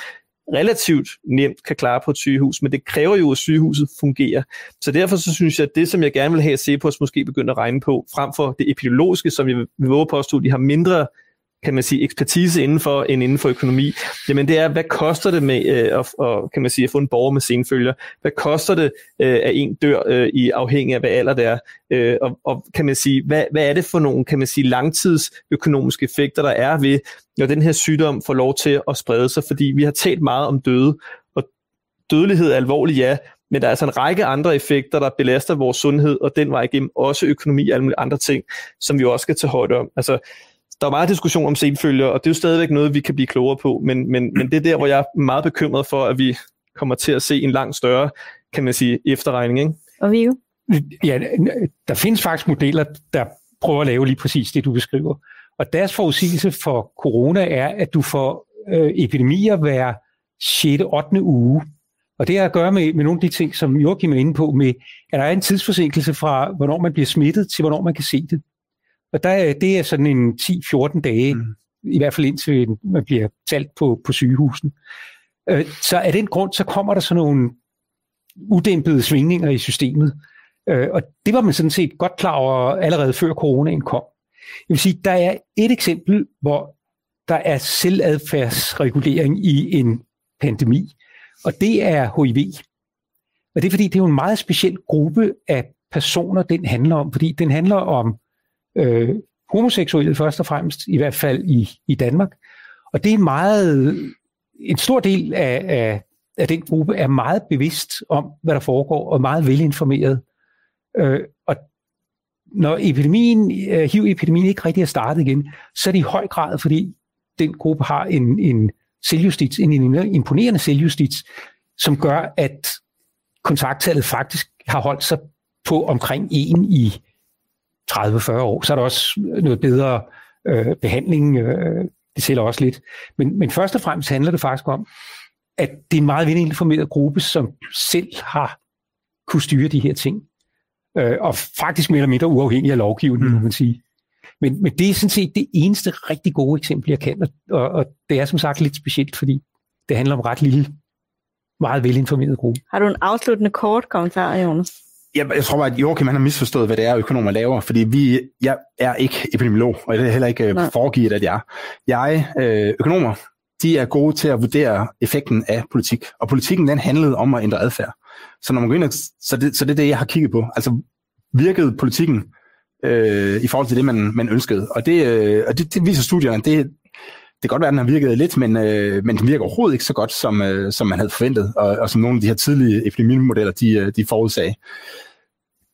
Speaker 4: relativt nemt kan klare på et sygehus, men det kræver jo, at sygehuset fungerer. Så derfor så synes jeg, at det, som jeg gerne vil have at se på, måske begynde at regne på, frem for det epidemiologiske, som jeg vil våge påstå, de har mindre kan man sige, ekspertise indenfor end inden for økonomi, jamen det er, hvad koster det med øh, at, og, kan man sige, at få en borger med senfølger? Hvad koster det, øh, at en dør øh, i afhængig af, hvad alder det er? Øh, og, og kan man sige, hvad, hvad er det for nogle, kan man sige, langtidsøkonomiske effekter, der er ved, når den her sygdom får lov til at sprede sig? Fordi vi har talt meget om døde, og dødelighed er alvorlig, ja, men der er altså en række andre effekter, der belaster vores sundhed, og den vej igennem også økonomi og alle mulige andre ting, som vi også skal tage højde om. Altså, der er meget diskussion om senfølger, og det er jo stadigvæk noget, vi kan blive klogere på, men, men, men det er der, hvor jeg er meget bekymret for, at vi kommer til at se en langt større, kan man sige, efterregning. Ikke?
Speaker 2: Og vi jo?
Speaker 3: Ja, der findes faktisk modeller, der prøver at lave lige præcis det, du beskriver. Og deres forudsigelse for corona er, at du får øh, epidemier hver 6. 8. uge. Og det har at gøre med, med nogle af de ting, som Joachim er inde på, med, at der er en tidsforsinkelse fra, hvornår man bliver smittet, til hvornår man kan se det. Og der, det er sådan en 10-14 dage, mm. i hvert fald indtil man bliver talt på, på sygehusen. Øh, så af den grund, så kommer der sådan nogle udæmpede svingninger i systemet. Øh, og det var man sådan set godt klar over allerede før coronaen kom. Jeg vil sige, der er et eksempel, hvor der er selvadfærdsregulering i en pandemi, og det er HIV. Og det er fordi, det er jo en meget speciel gruppe af personer, den handler om, fordi den handler om øh, homoseksuelle først og fremmest, i hvert fald i, i Danmark. Og det er meget, en stor del af, af, af den gruppe er meget bevidst om, hvad der foregår, og meget velinformeret. Øh, og når epidemien, øh, HIV-epidemien ikke rigtig er startet igen, så er det i høj grad, fordi den gruppe har en, en selvjustits, en, en imponerende selvjustits, som gør, at kontakttallet faktisk har holdt sig på omkring en i 30-40 år. Så er der også noget bedre øh, behandling. Øh, det sælger også lidt. Men, men først og fremmest handler det faktisk om, at det er en meget velinformeret gruppe, som selv har kunne styre de her ting. Øh, og faktisk mere eller mindre uafhængig af lovgivningen, mm. må man sige. Men, men det er sådan set det eneste rigtig gode eksempel, jeg kan. Og, og det er som sagt lidt specielt, fordi det handler om ret lille, meget velinformeret gruppe.
Speaker 2: Har du en afsluttende kort kommentar, Jonas?
Speaker 1: Jeg, jeg tror bare, at Joachim han har misforstået, hvad det er, økonomer laver, fordi vi, jeg er ikke epidemiolog, og det er heller ikke øh, Nej. foregivet, at jeg er. Jeg, øh, økonomer, de er gode til at vurdere effekten af politik, og politikken den handlede om at ændre adfærd. Så når man går ind, så det, så det er det, jeg har kigget på. Altså virkede politikken øh, i forhold til det, man, man ønskede. Og det, øh, og det, det viser studierne, det, det kan godt være, at den har virket lidt, men, øh, men den virker overhovedet ikke så godt, som, øh, som man havde forventet, og, og som nogle af de her tidlige epidemimodeller, de, øh, de forudsagde.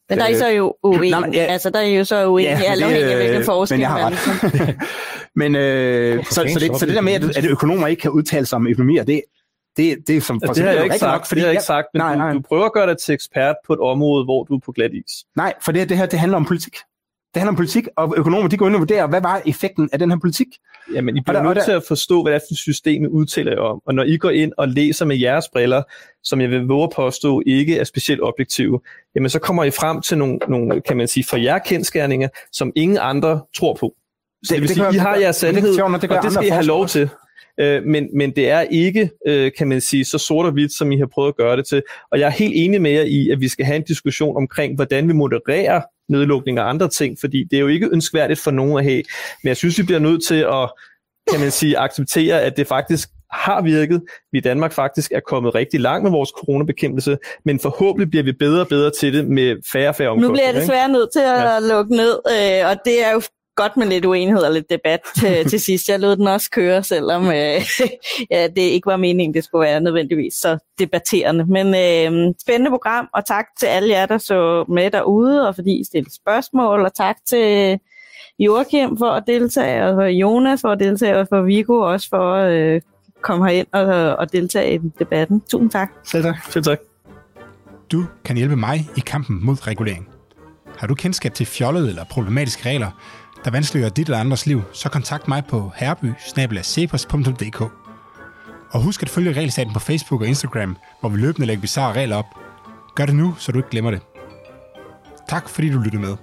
Speaker 2: Men der er I så jo uenige. Ja, altså, der er I jo så uenige, ja, alt afhængig af hvilken forskel
Speaker 1: men jeg har ret. men øh, så, så, det, så det der med, at, at økonomer ikke kan udtale sig om økonomier, det, det, det er som
Speaker 4: for det har jeg ikke sagt, nok, fordi det har jeg ikke sagt, men nej, nej. Du, du prøver at gøre dig til ekspert på et område, hvor du er på glat is.
Speaker 1: Nej, for det, det her det handler om politik. Det handler om politik, og økonomer de går ind og vurderer, hvad var effekten af den her politik.
Speaker 4: Jamen, I bliver nødt til at forstå, hvad det er for systemet udtaler om. Og når I går ind og læser med jeres briller, som jeg vil våge at påstå ikke er specielt objektive, jamen så kommer I frem til nogle, nogle kan man sige, for jer kendskærninger, som ingen andre tror på. Så det, det vil det sige, I har jeres sandhed, det, og det skal I have lov til. Øh, men, men det er ikke, øh, kan man sige, så sort og hvidt, som I har prøvet at gøre det til. Og jeg er helt enig med jer i, at vi skal have en diskussion omkring, hvordan vi modererer nedlukning og andre ting, fordi det er jo ikke ønskværdigt for nogen at have. Men jeg synes, vi bliver nødt til at, kan man sige, acceptere, at det faktisk har virket. Vi i Danmark faktisk er kommet rigtig langt med vores coronabekæmpelse, men forhåbentlig bliver vi bedre og bedre til det med færre og færre omkostninger.
Speaker 2: Nu bliver jeg desværre nødt til at ja. lukke ned, øh, og det er jo godt med lidt uenighed og lidt debat til, til sidst. Jeg lod den også køre, selvom øh, ja, det ikke var meningen, det skulle være nødvendigvis så debatterende. Men øh, spændende program, og tak til alle jer, der så med derude, og fordi I stillede spørgsmål, og tak til Joachim for at deltage, og for Jonas for at deltage, og for Viggo også for at øh, komme herind og, og deltage i debatten. Tusind tak.
Speaker 4: Selv tak. Selv tak.
Speaker 1: Du kan hjælpe mig i kampen mod regulering. Har du kendskab til fjollede eller problematiske regler, der vanskeliggør dit eller andres liv, så kontakt mig på herby Og husk at følge Regelstaten på Facebook og Instagram, hvor vi løbende lægger bizarre regler op. Gør det nu, så du ikke glemmer det. Tak fordi du lyttede med.